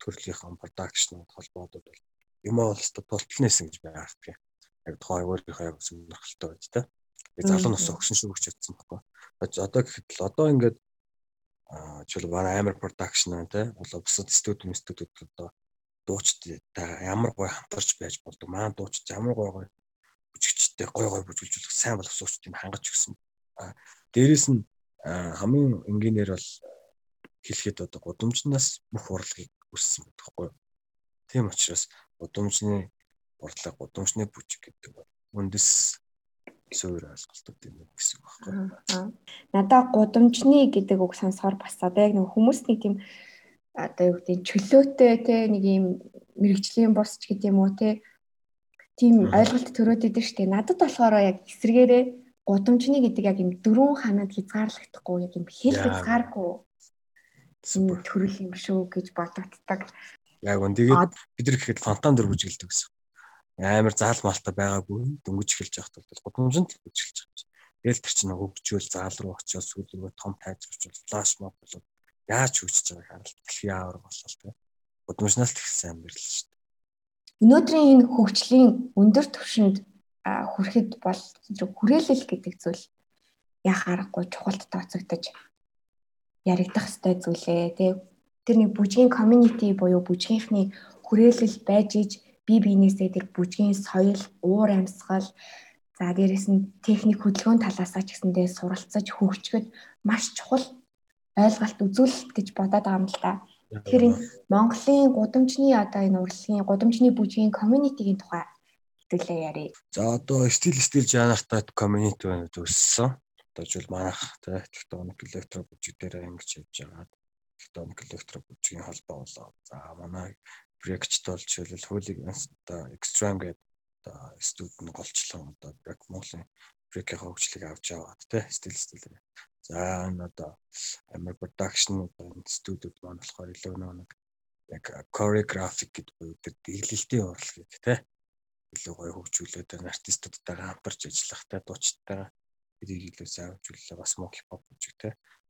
төрлийнхэн продакшнууд холбоодод бол юм бол өстой тулталнэсэн гэж байгаа хэрэг. Яг тухайн өөрийнхөө яг сонирхолтой байж та. Би залуу нас өгсөн шүү гэж бодсон байхгүй. Одоо гэхэд л одоо ингээд жишээл манай амар продакшн те бол бусад студио студиуд одоо дуучтай ямар гой хамтарч байж болдог. Маань дуучид ямар гой гой бүжигчтэй гой гой бүжиглүүлэх сайн боловсруучдыг хангаж өгсөн. Дээрээс нь хамгийн энгийнээр бол хэлэхэд одоо гудамжнаас бүх урлагийг өссөн байхгүй. Тийм учраас гудамжны урлаг, гудамжны бүжиг гэдэг бол үндэс суур ойлголтууд юм гэсэн үг байхгүй. Надаа гудамжны гэдэг үг сонсохоор бас одоо яг нэг хүмүүс нэг тийм одоо юу гэдэг чөлөөтэй те нэг юм мэрэгжлийн бус ч гэдэг юм уу те тийм ойлголт төрөөд идэв штэ. Надад болохоор яг эсрэгээрээ гудамжны гэдэг яг юм дөрвөн ханад хязгаарлагдахгүй яг юм хэл хязгааргүй төрөл юм шүү гэж бодогддаг. Яг үн тэгээд бид нар гэхэд фонтан дөр бүжгэлдэг гэсэн. Амар заал малта байгаагүй дөнгөж эхэлж явахд бол гудамжинд бүжгэлж байгаа. Тэгэл тэр чинь хөгжөөл заал руу очиод сүүл рүү том тайзруулж флаш моб болоод яаж хөгжиж байгааг харалт дэлхийн авар болол тэ. Гудамжнаас л их сайн мэрлээ шүү дээ. Өнөөдрийн энэ хөгжлийн өндөр түвшинд хүрэхэд бол хүрээлэл гэдэг зүйл яхаа аргагүй чухалд тооцогдож яригдах ёстой зүйлээ тий. Тэр нэг бүжгийн community буюу бүжгийнхний хүрээлэл байж иж бие биенээсээ тэр бүжгийн соёл, уур амьсгал за дээрэс нь техник хөдөлгөөн талаасаа ч гэсэндээ суралцаж хөгжөхөд маш чухал ойлголт үзүүлэлт гэж бодоод байгаа юм л да. Тэгэхээр энэ Монголын гудамжны одоо энэ урлагийн гудамжны бүжгийн community-гийн тухай хэлээ ярив. За одоо стил стил жанртай community байна өссөн одоо жишээл манах тий тектоник электро бүжиг дээр ингэж явж байгаа. Тектоник электро бүжгийн холбоо болоо. За манай проектт бол жишээлбэл хуулийг одоо extreme гэдэг одоо студент голчлон одоо брек Монголын брекийн хөгжлийг авч яваад тий стил стил. За энэ одоо амар production одоо студиуд маань болохоор илүү нэг яг choreographic гэдэг буюу тэр дэглэлтийн урлагийг те. Илүү гоё хөгжүүлээд артистуудтайгаа хамтарч ажиллахтай дуучтайгаа. Тэрийг илүү сайжрууллаа бас хип хоп гэж те.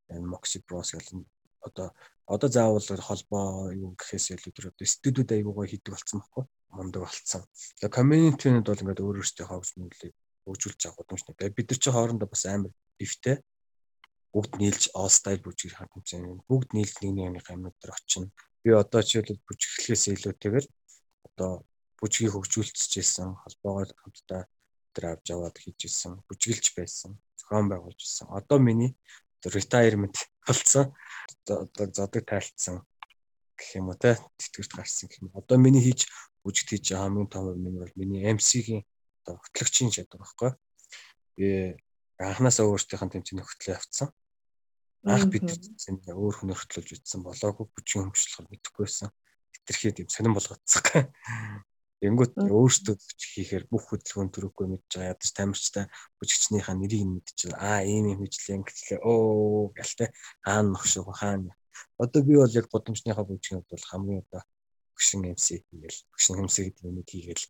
Энэ Moxie Bros гэл одоо одоо заавал холбоо юу гэхээс илүү тэр одоо студиуд аягүй хийдэг болсон байхгүй. Мундаг болсон. Тэгээ community-нд бол ингээд өөр өөртөө хавж нүглээ хөгжүүлж авах гудамжтай. Тэгээ бид нар чи хоорондоо бас амар дэвтэй бүгд нийлж all style бүжгэр хандсан. Бүгд нийлж нэг нэг амьд дээр очино. Би одоо жишээлбэл бүжиглэхээс илүүтэйгээр одоо бүжгийг хөгжүүлчихсэн холбоогоор хамтдаа тэр авч аваад хийжсэн бүжиглж байсан зохион байгуулж ирсэн. Одоо миний retirement болсон. Одоо зодог тайлцсан гэх юм уу те тэтгэврт гарсан гэх юм. Одоо миний хийж бүжигт хийж хамгийн том юм бол миний MC-гийн одоо хөтлөгчийн чадвар байхгүй. Би анханасаа өөртөөхөн тэмцээний хөтлөө авцсан. Анх бид өөр хүн хөтлөж үтсэн болоогүй бүжгийн хөгжлөхөр мэдэхгүйсэн. Хитрхээ тийм сонирн болгоцсон. Тэнгүүт өөртөө хийхээр бүх хөдөлгөөн төрөхгүй мэдж байгаа. Ядаж тамирчтай бүжигчнийхаа нэрийг мэдчихээ. Аа ийм юм хийжлээ гэхлээ. Оо гэлтэй хаана нөхшөө хаана. Одоо би бол яг гудамжныхаа бүжгийн хувьд бол хамгийн одоо хөшин MC хийгээл хөшин MC гэдэг юмыг хийгээл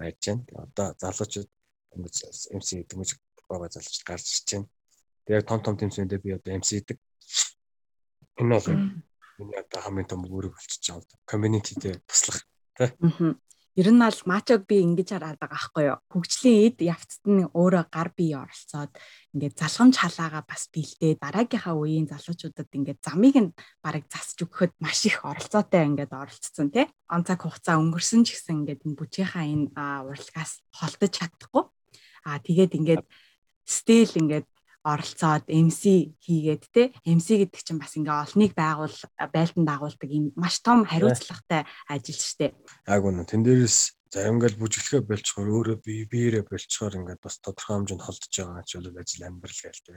байж байна. Одоо залуучууд MC гэдэг мужик бага залуучууд гарч ирж байна. Тэгээ том том тэмцээндээ би одоо MC гэдэг. Энэ бол миний одоо хамгийн том үүрэг болчихж байгаа. Community дээр туслах. Ер нь бол мачог би ингэж хараад байгаа байхгүй юу. Хөгжлийн эд явцад нь өөрөө гар бие оролцоод ингээд залхамж халаагаа бас бэлдээ дараагийнхаа үеийн залуучуудад ингээд замыг нь бараг засч өгөхөд маш их оролцоотой ингээд оролцсон тий. Он цаг хугацаа өнгөрсөн ч гэсэн ингээд бүжийнхаа энэ урлагаас холдож чадахгүй. Аа тэгээд ингээд стил ингээд оролцоод MC хийгээд те MC гэдэг чинь бас ингээ олныг байгуул байлдан дагуулдаг юм маш том хариуцлагатай ажил штэ. Яг үнэ тэн дээрээс зарим ингээл бүжиглэхээ болчхоор өөрөө бие биеэрээ болчхоор ингээд бас тодорхой хэмжээнд холдож байгаа ч бол ажил амьдрал гээл те.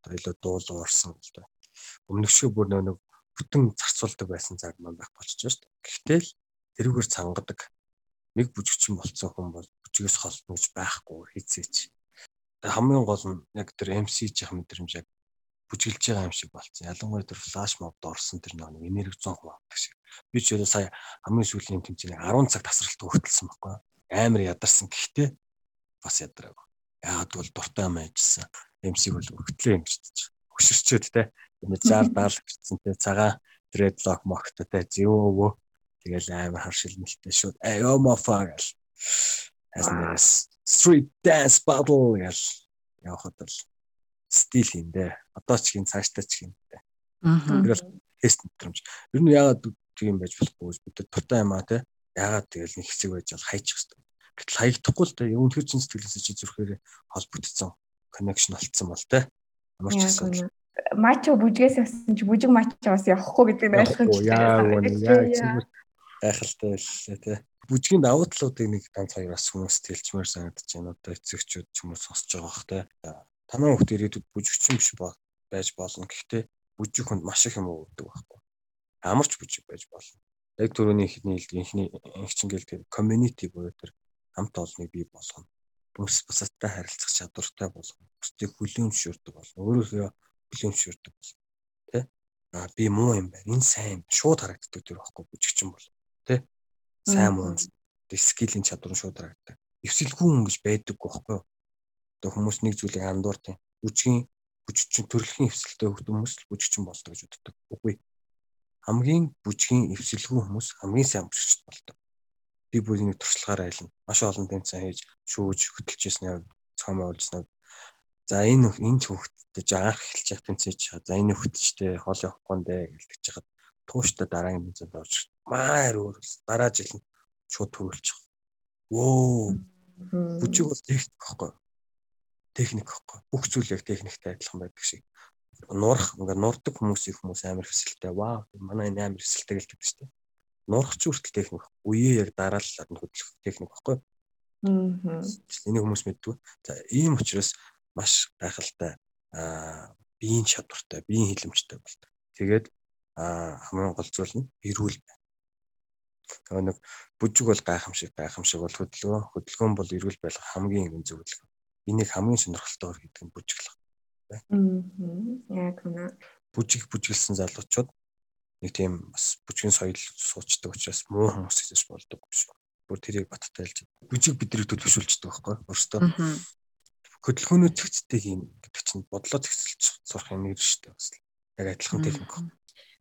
Одоо илүү дуулуу орсон л да. Өмнөшгөө бүр нэг бүтэн зарцуулдаг байсан цаг маань байх болчихж штэ. Гэхдээ л тэрүүгээр цангадаг нэг бүжигчин болцсон хүн бол бүжгээс холдно гэж байхгүй хийцээч хамгийн гол нь яг тэр MC жих мэдрэмж яг бүжиглж байгаа юм шиг болцсон. Ялангуяа тэр флаш мобд орсон тэр нэг энерги 100% авдаг шиг. Би ч сая хамгийн сүүлийн тэмцээний 10 цаг тасралт хөтөлсөн байхгүй. Амар ядарсан. Гэхдээ бас ядраг. Яагад бол дуртай юм ажилласан. MC бол өгтлээ юм гэж бодож. Хөшөрчөөд те. Энэ 60 70 гэрсэн те. Цагаан dreadlock мохтой те. Зэвөө. Тэгэл амар харшилнэлтэй шууд. Эй омофа гэл. Яснаас street dance battle гэж явахад бол стил юм дээ. Одоо ч хин цааштай ч хин дээ. Аа. Тэр бол тест мэдрэмж. Ер нь яагаад тийм байж болохгүй бид дуртай юм аа те. Яагаад тэгэл нэг хэсэг байж бол хайчих хэрэгтэй. Гэтэл хаягдахгүй л те. Өнөхөр чин сэтгэлээсээ чи зүрхээр холбогдсон connection болцсон бол те. Ямар ч гэсэн мачо бүжгээс явсан чи бүжиг мачо бас явахгүй гэдэг нь ойлгох юм. Яа, яг гайхалтай байлээ те бүжгийн давуу талуудыг нэг ганц хоёр бас хүмүүс тэлчмээр санагдаж байна. Одоо эцэгчүүд ч уу сонсож байгаа бах те. Танай хүүхд ирээдүйд бүжигчин биш байж болно. Гэхдээ бүжиг хүнд маш их юм өгдөг байхгүй. Амарч бүжиг байж болно. Яг түрүүний ихний инхний инхчингэл тэр community буюу тэр хамт олныг бий болгоно. Бүс бусадтай харилцах чадвартай болгоно. Бусдыг хүлээмжшүүлдэг болно. Өөрөөхөө хүлээмжшүүлдэг болно. Тэ? Аа би муу юм байна. Энэ сайн шууд харагддаг тэр байхгүй бүжигчин бол. Тэ? Сайн муу скилийн чадвар шууд харагддаг. Эвсэлгүй хүн гэж байдаггүй байхгүй юу? Одоо хүмүүс нэг зүйлийг андуурдаг. Бүжгийн бүжигчин төрөлхийн эвсэлтэй хүмүүс л бүжигчин болдог гэж боддог. Үгүй. Хамгийн бүжгийн эвсэлгүй хүмүүс хамгийн сайн бүжигчин болдог. Би бүрийн туршлагаараа айлна. Маш олон тэмцээн хийж шүүж хөтөлжсэн цомоо уулжсан. За энэ энэ хүүхдтэй жагаах эхэлж явах тэмцээж чаа. За энэ хүүхдтэй хоол явахгүй нэ гэлдэж чагаад тууштай дараагийн тэмцээнд орж маар өөр дараа жил нь шууд төрүүлчих. Вөө. Бүжиг бол техник байхгүй. Техник байхгүй. Бүх зүйл яг техниктэй адилхан байдаг шиг. Нурах ингээ нурдаг хүмүүсийн хүмүүс амар хэсэлтэй. Вау, манай энэ амар хэсэлтэй гэж хэлдэг шүү дээ. Нурах ч үртэл техник. Үеэ яг дараалал нь хөдлөх техник байхгүй. Аа. Энийг хүмүүс мэддэг. За ийм учраас маш гайхалтай аа биеийн чадвартай, биеийн хилэмжтэй болдог. Тэгээд хамгийн гол зүйл нь эрүүл байна. Тэгээ нэг бүжиг бол гайхамшиг гайхамшиг бол хөдөлгөөн хөдөлгөөн бол эрүүл байх хамгийн гэн зөвлөгөө. Энийг хамгийн сонирхолтойгоор хийдэг нь бүжиглэх. Яг үнэ. Бүжиг бүжиглсэн залуучууд нэг тийм бас бүжгийн соёл суучдаг учраас муу хүмүүс гэж болдог биш. Бүр тэрийг баттайлж бүжиг бидрийг төлөвшүүлждэг байхгүй өөртөө. Хөдөлгөөнөө цэгцтэй юм гэдэг чинь бодлоо цэгцэлж сурах юм шүү дээ бас. Яг адилхан техник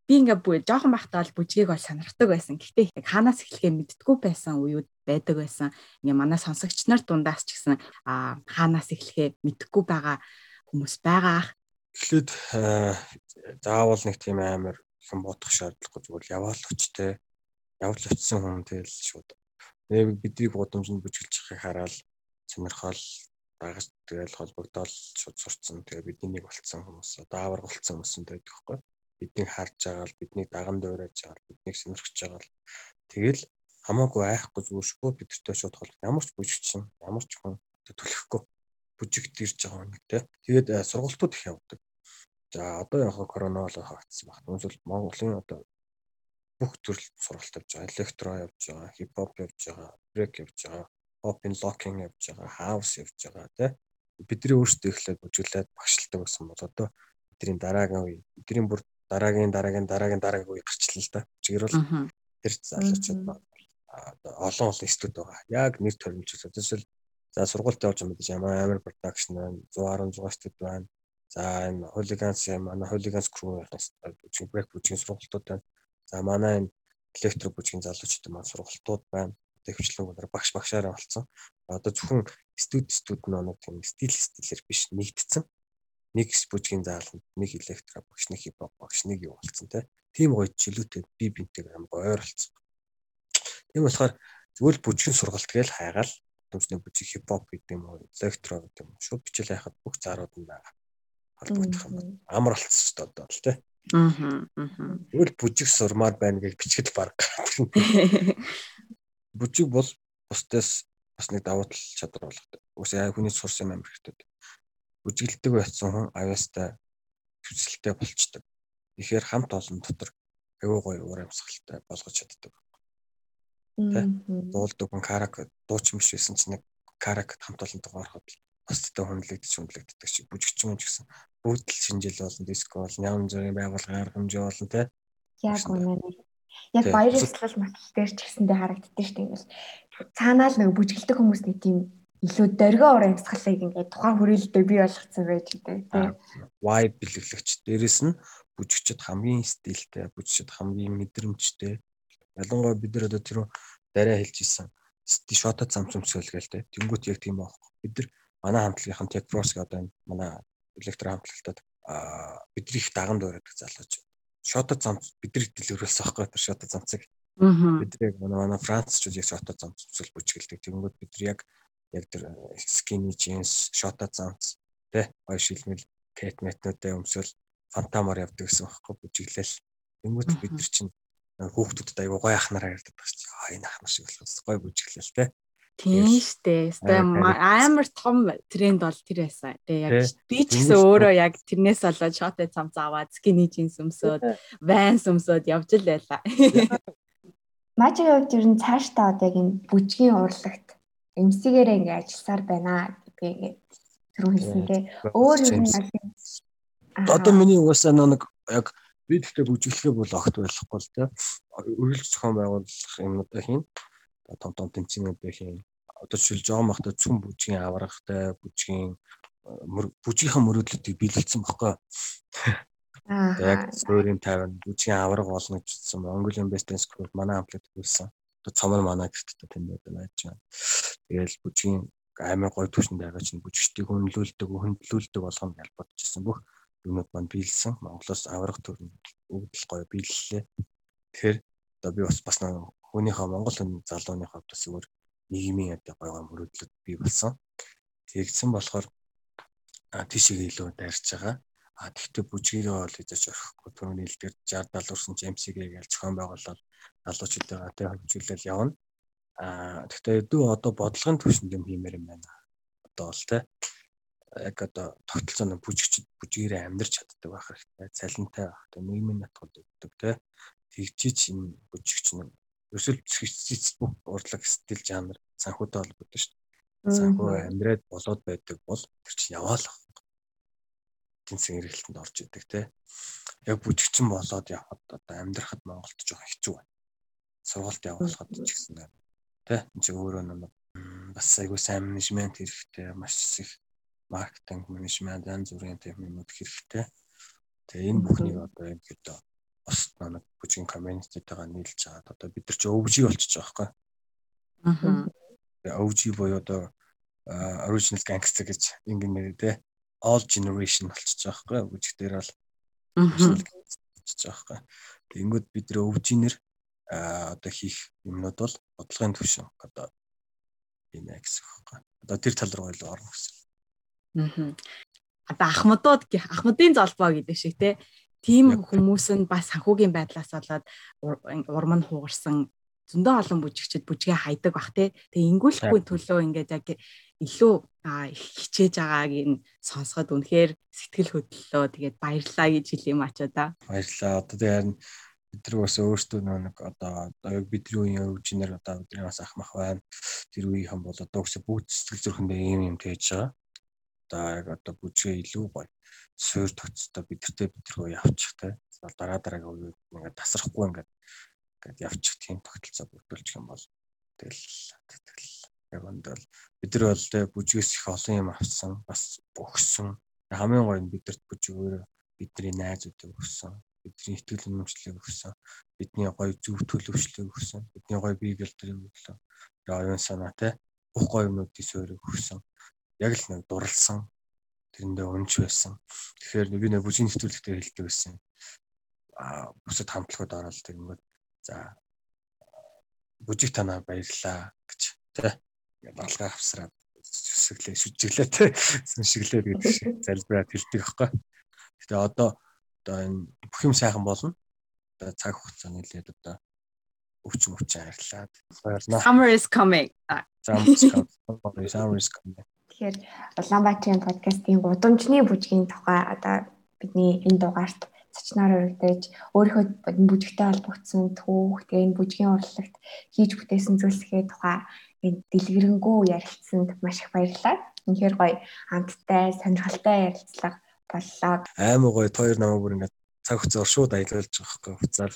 би ингээ бүр жоохон байхдаа бол бүжгийг бол сонирхдаг байсан. Гэхдээ яг хаанаас эхлэхээ мэддэггүй байсан үеуд байдаг байсан. Ингээ манай сонсогч нар дундаас ч гэсэн аа хаанаас эхлэхээ мэддэггүй байгаа хүмүүс байгаа. Эхлээд заавал нэг тийм амар хэн бодох шаардлагагүй зүгээр яваал өчтэй. Явж очисон хүн тэгэл шууд. Тэгээ бидний гудамжинд байгааг хараад сонирхол дагаж тэгэл холбогдоод шууд сурцсан. Тэгээ бидний нэг болцсон хүмүүс одоо авар болцсон хүмүүс байдаг хгүй биднийг харж байгаа л биднийг даган дуурайж байгаа л биднийг сонирхож байгаа л. Тэгэл хамаагүй айхгүй зүгшгүй бидэртэй шууд хол ямар ч бүжигчин ямар ч хүн төлөхгүй бүжигт ирж байгаа нэг те. Тэгээд э, сургалтууд их явдаг. За одоо яг корона бол хаагцсан баг үнэхээр Монголын одоо бүх төрөл сургалт явж байгаа. Электро явж байгаа хипхоп явж байгаа брейк явж байгаа попин локинг явж байгаа хаус явж байгаа те. Бидний өөрсдөө ихлээд бүжиглээд багшилдаг гэсэн бол одоо бидний дараагийн үе бидний бүр дараагийн дараагийн дараагийн дараагийн үе гарчлаа л да. Чигээр бол тэр залуучууд олон олон студ байгаа. Яг нэр төрөлж байгаа. Тэсэл за сургуульд явж байгаа мэдээж ямар амар продакшн байна. 110 6 студ байна. За энэ хулиганс манай хулиганс crew бүжиг брейк бүжгийн сургалтууд байна. За манай энэ электро бүжгийн залуучууд маань сургалтууд байна. Төвчлөнгөөр багш багшаараа болцсон. Одоо зөвхөн студ студ нэг тийм стил стилэр биш нэгдсэн нэг бүжгийн зааланд нэг электро багш нэг хипхоп багш нэг юу болцсон те. Тийм гоё чөлөөтэй би бинтэйг амар гоё ойрлцсон. Тийм болохоор зөвхөн бүжгийн сургалт гээл хайгаал төвчний бүжиг хипхоп гэдэг юм уу электро гэдэг юм шууд бичэл хайхад бүх заарууд нь байгаа. Холбогдох юм. Амар болцсон шүү дээ одоо л те. Аа. Зөвхөн бүжиг сурмаар байна гэж бичгэд баг. (laughs) Бүжиг бол бусдаас бас нэг давуу тал чадвар болгодог. Үгүй ээ хүний сурсан юм амар хэрэгтэй үжиглдэг байсан хүн аюустай хүсэлтэй болчдөг. Тэгэхээр хамт олон дотор аюу гой уур амьсгалтай болгож чаддаг. Тэ дуулдаг хүн карак дуучин биш байсан чинь нэг карак хамт олонтойгоо ороход бусдтай хүнлэгдэж хүнлэгддэг чи бүжигчин ч гэсэн бүгд л шинжил болон диско бол ням зүрийн байгууллага арга хэмжээ болон тэ яг үнэ яг баяр ёслол материал дээр ч гэсэндээ харагддаг шүү дээ. Цаанаа л нэг бүжгэлдэг хүмүүс нэг тийм илүү дөргөө уур амьсгалыг ингээд тухайн хүрээлэлдээ бий болгоцсон байж гэдэг тийм. Wide бэлэглэгч дээрэс нь бүжигчд хамгийн стилтэй, бүжигчд хамгийн мэдрэмжтэй. Ялангуяа бид нар одоо тэр дараа хэлж исэн шота замцумсгөл гээл тэ. Тэнгүүт яг тийм аах. Бид нар манай хамтлагийнхан Techpros гэдэг энэ манай электро хамтлагтад бидний их даган дуурайдаг залууч. Шота замц бидний дэлгэрүүлсэн аахгүй тэр шота замцыг. Бид яг манай Францчууд яг шота замцумсгөл бүжгэлдэг. Тэнгүүт бид нар яг яг тэр skinny jeans, shota замц тэ гоё шилмэл кет метнүүдээ өмсөөл фантамаар явдаг гэсэн байхгүй бүжиглэл. Тэнгүүт бид нар чинь хүүхдүүдэд аягүй гоё ахнараа ярьдаг байх чинь аа энэ ахнар шиг болохоос гоё бүжиглэл тэ. Тийм штэ. Амар том тренд бол тэр байсан. Тэгээ яг би ч гэсэн өөрөө яг тэрнээс болоод шоты цамц аваад skinny jeans өмсөөд, vans өмсөөд явж л байла. Мажиг хувьд ер нь цаашдаа одоо яг энэ бүжгийн урлагт эмсгээрээ ингээ ажилласаар байна гэдгийг ингээ түрүү хэлсэнтэй. Өөр юм аль Одоо миний угаасаа нэг яг би тэгтээ бүжиглэхээ бол огт байхгүй л те. Үргэлж зохион байгуулах юмнуудаа хийн. Том том тэмцээнүүдээ хийн. Одоо жишээл жоом ахта цүн бүжгийн аврагтай бүжгийн бүжгийнхаа мөрөөдлүүдийг биелүүлсэн баггүй. Яг суурийн 50 бүжгийн авраг болно гэжсэн. Mongolian Best Dance Group манай амплит хийсэн одоо цомор манай гэхдээ тэнд байдаг байж байна. Тэгэл бүжгийн амар гоё түвшинд байгаа чинь бүжигчдийг хөндлүүлдэг, хөндлүүлдэг болгоно гэж бодчихсон бүх юмуд манд биелсэн. Монголоос аврах төр өгдөл гоё биеллээ. Тэгэхээр одоо би бас бас хүнийхээ Монгол хүн залууныхаа бас зүгээр нийгмийн яд гоё мөрөөдлөд бий болсон. Тэгсэн болохоор тийшээ илүү дайрч байгаа. А тэгтээ бүжгийгээ бол хийж орхихгүй түрүүний хэлдгээр 60 70 урсан Джеймсигээ гэж зохион байгуулаад залуучуудаа тэ хөгжүүлэл явна. Аа гэхдээ дүү одоо бодлогын түвшинд юм хиймээр юм байна. Одоо бол тэ яг одоо тогтолцооны бүжигчд бүжгээрээ амьдрч чаддаг байх хэрэгтэй. Цалинтай байх хэрэгтэй. Нийгмийн натгууд өгдөг тэ. Тэгжиж энэ бүжигч нь өсөл цэцэц бүх урлаг стил жанр санхүүтэй холбоотой шүү дээ. Санхүү амьдраад болоод байдаг бол тэр чинь яваалах. Эдийн засгийн эргэлтэнд орж идэг те. Яг бүжигчин болоод явхад одоо амьдрахад Монголд жоох хэцүү байна. Сургалт явуулахад ч гэсэн те. Энд чинь өөрөө нэг бас айгүй сайн менежмент хэрэгтэй, маш их маркетинг менежмент янз бүрийн тийм юмуд хэрэгтэй. Тэгээ энэ бүхнийг одоо яг гэдэг бус нэг бүжгийн комьюнититэйгээ нийлж чагаад одоо бид нар чи өвж болчихж байгаа байхгүй. Аа. өвж буюу одоо original gangster гэж ингэн нэрээ те all generation болчихж байгаа байхгүй. Бүжиг дээр бол болчихж байгаа байхгүй. Тэнгүүд бид нар өвжинэр одоо хийх юмнууд бол бодлогын төвшин одоо юм яа гэсэн үг байхгүй. Одоо тэр тал руу илүү орно гэсэн. Аа. Одоо ахмадууд ахмадын золбоо гэдэг шиг те тийм хүмүүс нь бас санхүүгийн байдлаас болоод урам нь хугарсан зөндөө олон бүжигчд бүжгээ хайдаг бах те. Тэгээ ингүүлэхгүй төлөө ингээд яг илүү хичээж байгааг нь сонсоход үнэхээр сэтгэл хөдлөлөө тэгээд баярлаа гэж хэлээ юм ачаа да. Баярлаа. Одоо тэгээд бид нар бас өөрсдөө нэг одоо яг бидний үеийн өвчнөр одоо бидний бас ах мах байна. Тэр үеийнхэн бол одоо өсө бүгд сэтгэл зүрхэндээ ийм юм тээж байгаа. Одоо яг одоо бүжгээ илүү гоё суур тогтцоо бидэртээ бид рүү явчих те. Дараа дараагийн үеүүд ингээд тасрахгүй ингээд ингээд явчих тийм тогтолцоо бүрдүүлчих юм бол тэгэл тэгэл яг өндөл бид нар бол те бүжгээс их олон юм авсан бас өгсөн. Хамгийн гоё нь бидэрт бүжгээр бидний найзуудыг өгсөн. Бидний итгэл үнэмшлийг өгсөн. Бидний гоё зөв төлөвшлийг өгсөн. Бидний гоё бие гэлтрийг өглөө. Оюун санаа те бүх гоё юмнуудын суурийг өгсөн. Яг л нэг дурлсан тэрэндээ өнч байсан. Тэгэхээр би нэг бүжгийн нэвтрүүлэгтээ хэлдэг байсан. Аа бусад хамтлагууд ороод тэгэнгүүт за бүжиг танаа баярлаа гэж тий. Ингээд балгаа авсраад сүсгэлээ шүжиглээ тий. Сүншиглээ гэдэг шиг залбираад хэлдэг байхгүй. Гэтэ одоо одоо энэ бүх юм сайхан болно. Одоо цаг хугацаа нэлээд одоо өвчин өвчин арилаад. Summer is coming. Summer is coming. Summer is coming. Тэгэхээр Улаанбаатарын подкастын гудамжны бүжгийн тухай одоо бидний энэ дугаарт зочноор урагдаж өөрийнхөө бүжигтэй холбогдсон түүх тэгээ энэ бүжгийн урлагт хийж бүтээсэн зүйлсээ тухай дэлгэрэнгүй ярилцсанд маш их баярлалаа. Үнэхээр гоё хамттай сонирхолтой ярилцлага боллоо. Аймаг гоё хоёр намаа бүр ингээд цаг хугацаар шууд аялуулж байгаа хгүй хуцаар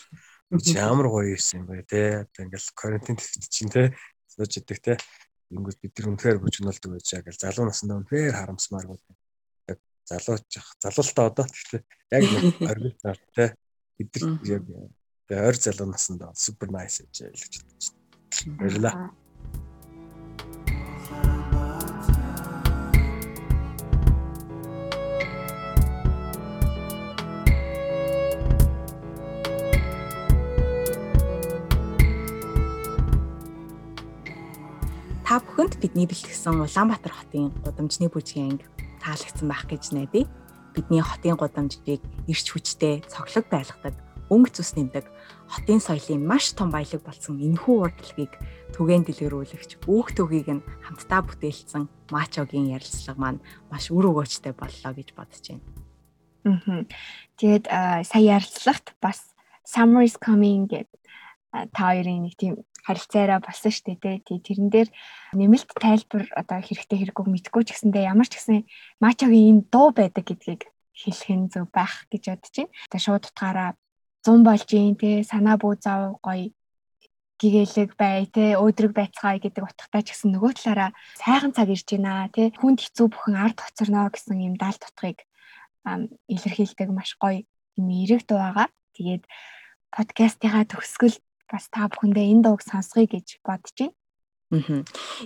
ямар гоё юм бэ те. Одоо ингээд карантин чинь те сууж идэг те. Ингүүс бид нар үнэхээр бүжгнэлдэг байж байгаа гэж залуу насндаа үнэхээр харамсмааргүй. Яг залууч залуултаа одоо тэгэхээр яг оргил цаар те бид нар яг ойр залуу насндаа супер найс гэж хэлж байна. Баярлалаа. Та бүхэнд бидний бэлтгэсэн Улаанбаатар хотын гудамжны бүжгийн анги таалагдсан байх гэж найдаа. Бидний хотын гудамжийг ирч хүчтэй цоглог байлгадаг, өнгө цус нэмдэг, хотын соёлын маш том баялаг болсон энэхүү урдлагыг түгээн дэлгэрүүлэгч үүх төгийг нь хамтдаа бүтээлсэн Мачогийн ярилцлага маань маш үр өгөөжтэй боллоо гэж бодож байна. Аа. Тэгээд сая ярилцлагт бас Summer is coming гэдэг та хоёрын нэг тийм харилцаараа болсон шүү дээ тий. Тэрэн дээр нэмэлт тайлбар одоо хэрэгтэй хэрэггүй мэдгүй ч гэсэндээ ямар ч гэсэн мачагийн ийм дуу байдаг гэдгийг хэлэх нь зөв байх гэж бодож байна. Тэгээ шууд утгаараа 100 болж юм тий санаа бүү зав гоё гэгээлэг бай те өөдрөг байцгаая гэдэг утгатай ч гэсэн нөгөө талаараа сайхан цаг ирж байна те хүнд хэцүү бүхэн ард хоцорно гэсэн юм даалт утгыг илэрхийлдэг маш гоё юм эрэг дуу байгаа. Тэгээд подкастынхаа төгсгөл бас та бүхэндээ энэ дууг сонсгоё гэж бодож байна.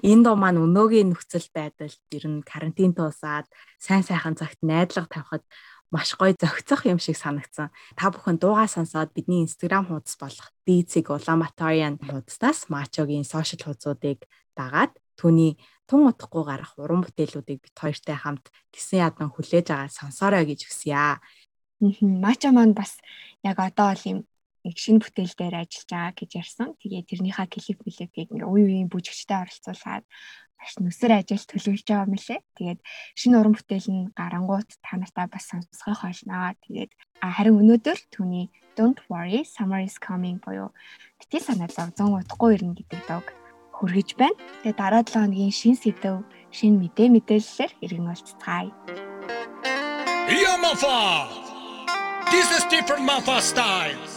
Энэ дуу маань өнөөгийн нөхцөл байдал ер нь карантин туусаад сайн сайхан цагт найдлага тавихад маш гоё зохицох юм шиг санагдсан. Та бүхэн дуугаа сонсоод бидний Instagram хуудас болох Dizig Улаанбаатарын хуудаснаас Мачогийн сошиал хуудасуудыг дагаад түүний тун утгагүй гарах уран бүтээлүүдийг бит хоёртай хамт гисэн ядан хүлээж аваад сонсоорой гэж хүсье. Мачо маань бас яг одоо бол юм нэг шинэ бүтээл дээр ажиллаж байгаа гэж ярьсан. Тэгээ тэрнийхээ клип клипийг ингээ үе үеийн бүжигчтэй оролцуулаад маш нүсэр ажил төлөвлөж байгаа мөлий. Тэгээд шинэ уран бүтээл нь гарангуут та нартай бас сонсгох болно. Тэгээд харин өнөөдөр түүний Don't worry summer is coming буюу бити санаалаа 100 удахгүй ирнэ гэдэг дог хүргэж байна. Тэгээд дараа 7 хоногийн шинэ сэдв, шинэ мэдээ мэдээллээр иргэн уулзцгаая. Yeah, Mafa. This is different Mafa style.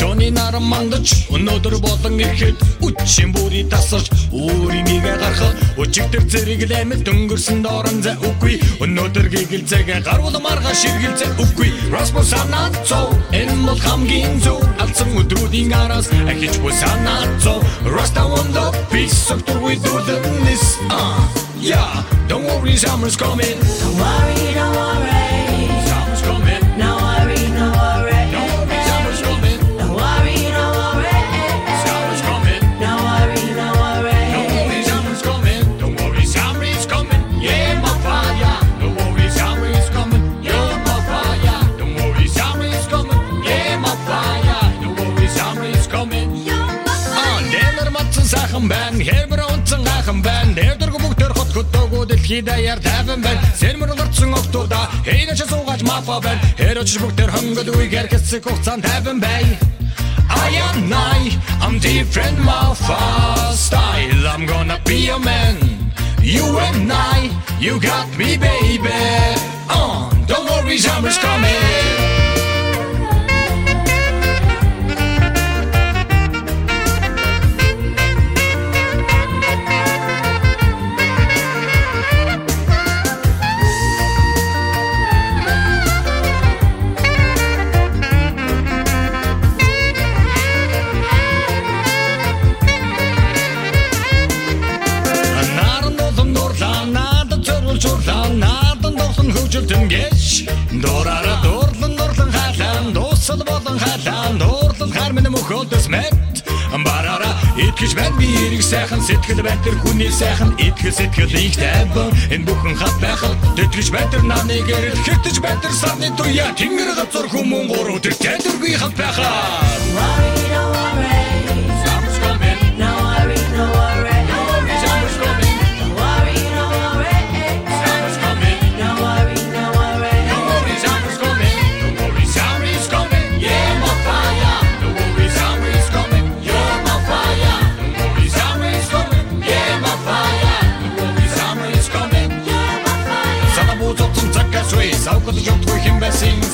Өглөөний наран мандаж өнөөдөр болон ирэхэд үчийн бүрий тасарч өөрийгөө гаргах өчигдөр зэрэг лаймэл дөнгөрсөн доорон за үгүй. Өнөөдөр гигэлзээг гаруул марга ширгэлзэ үгүй. Расмус санаацо энэ бол хамгийн зөв. Алдсан өдрүүдийн араас ахиж wonder peace of the we do the this uh yeah don't worry summer's coming. Don't worry, don't worry. ki değer devim ben. Sen mırılırtsın oktuda Heyne çe soğaç mafa ben. Her uçuş bukter hıngı duy? Gerkesi koksan devim bey. I am nai. I'm different mafa style I'm gonna be a man. You and I. You got me baby. Oh, Don't worry summer's coming Итгэж байна. Би эрг сайхан сэтгэл байна тэр хүний сайхан итгэл сэтгэл их тайван. Энэ бүхэн хат байхад тэтгэж байна тэр намны гэрэл хэтэж байна тэр сарны туяа тэнгэр газар хүмүүн гурав тэр тайдэр би хат байхаа Worry, don't worry.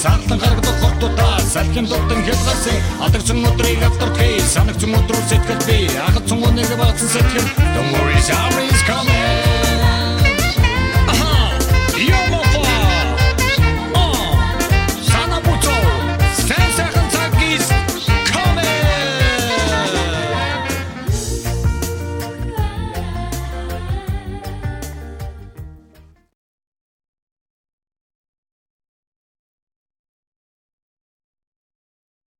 Сарлан гаргадаг хортуудаа салхин дутан хэлгарсан адагсан өдрийг автартгий санагцсан өдрөө сэтгэл би агацсан үнэг баасан сэтгэл. Don't worry, summer is coming.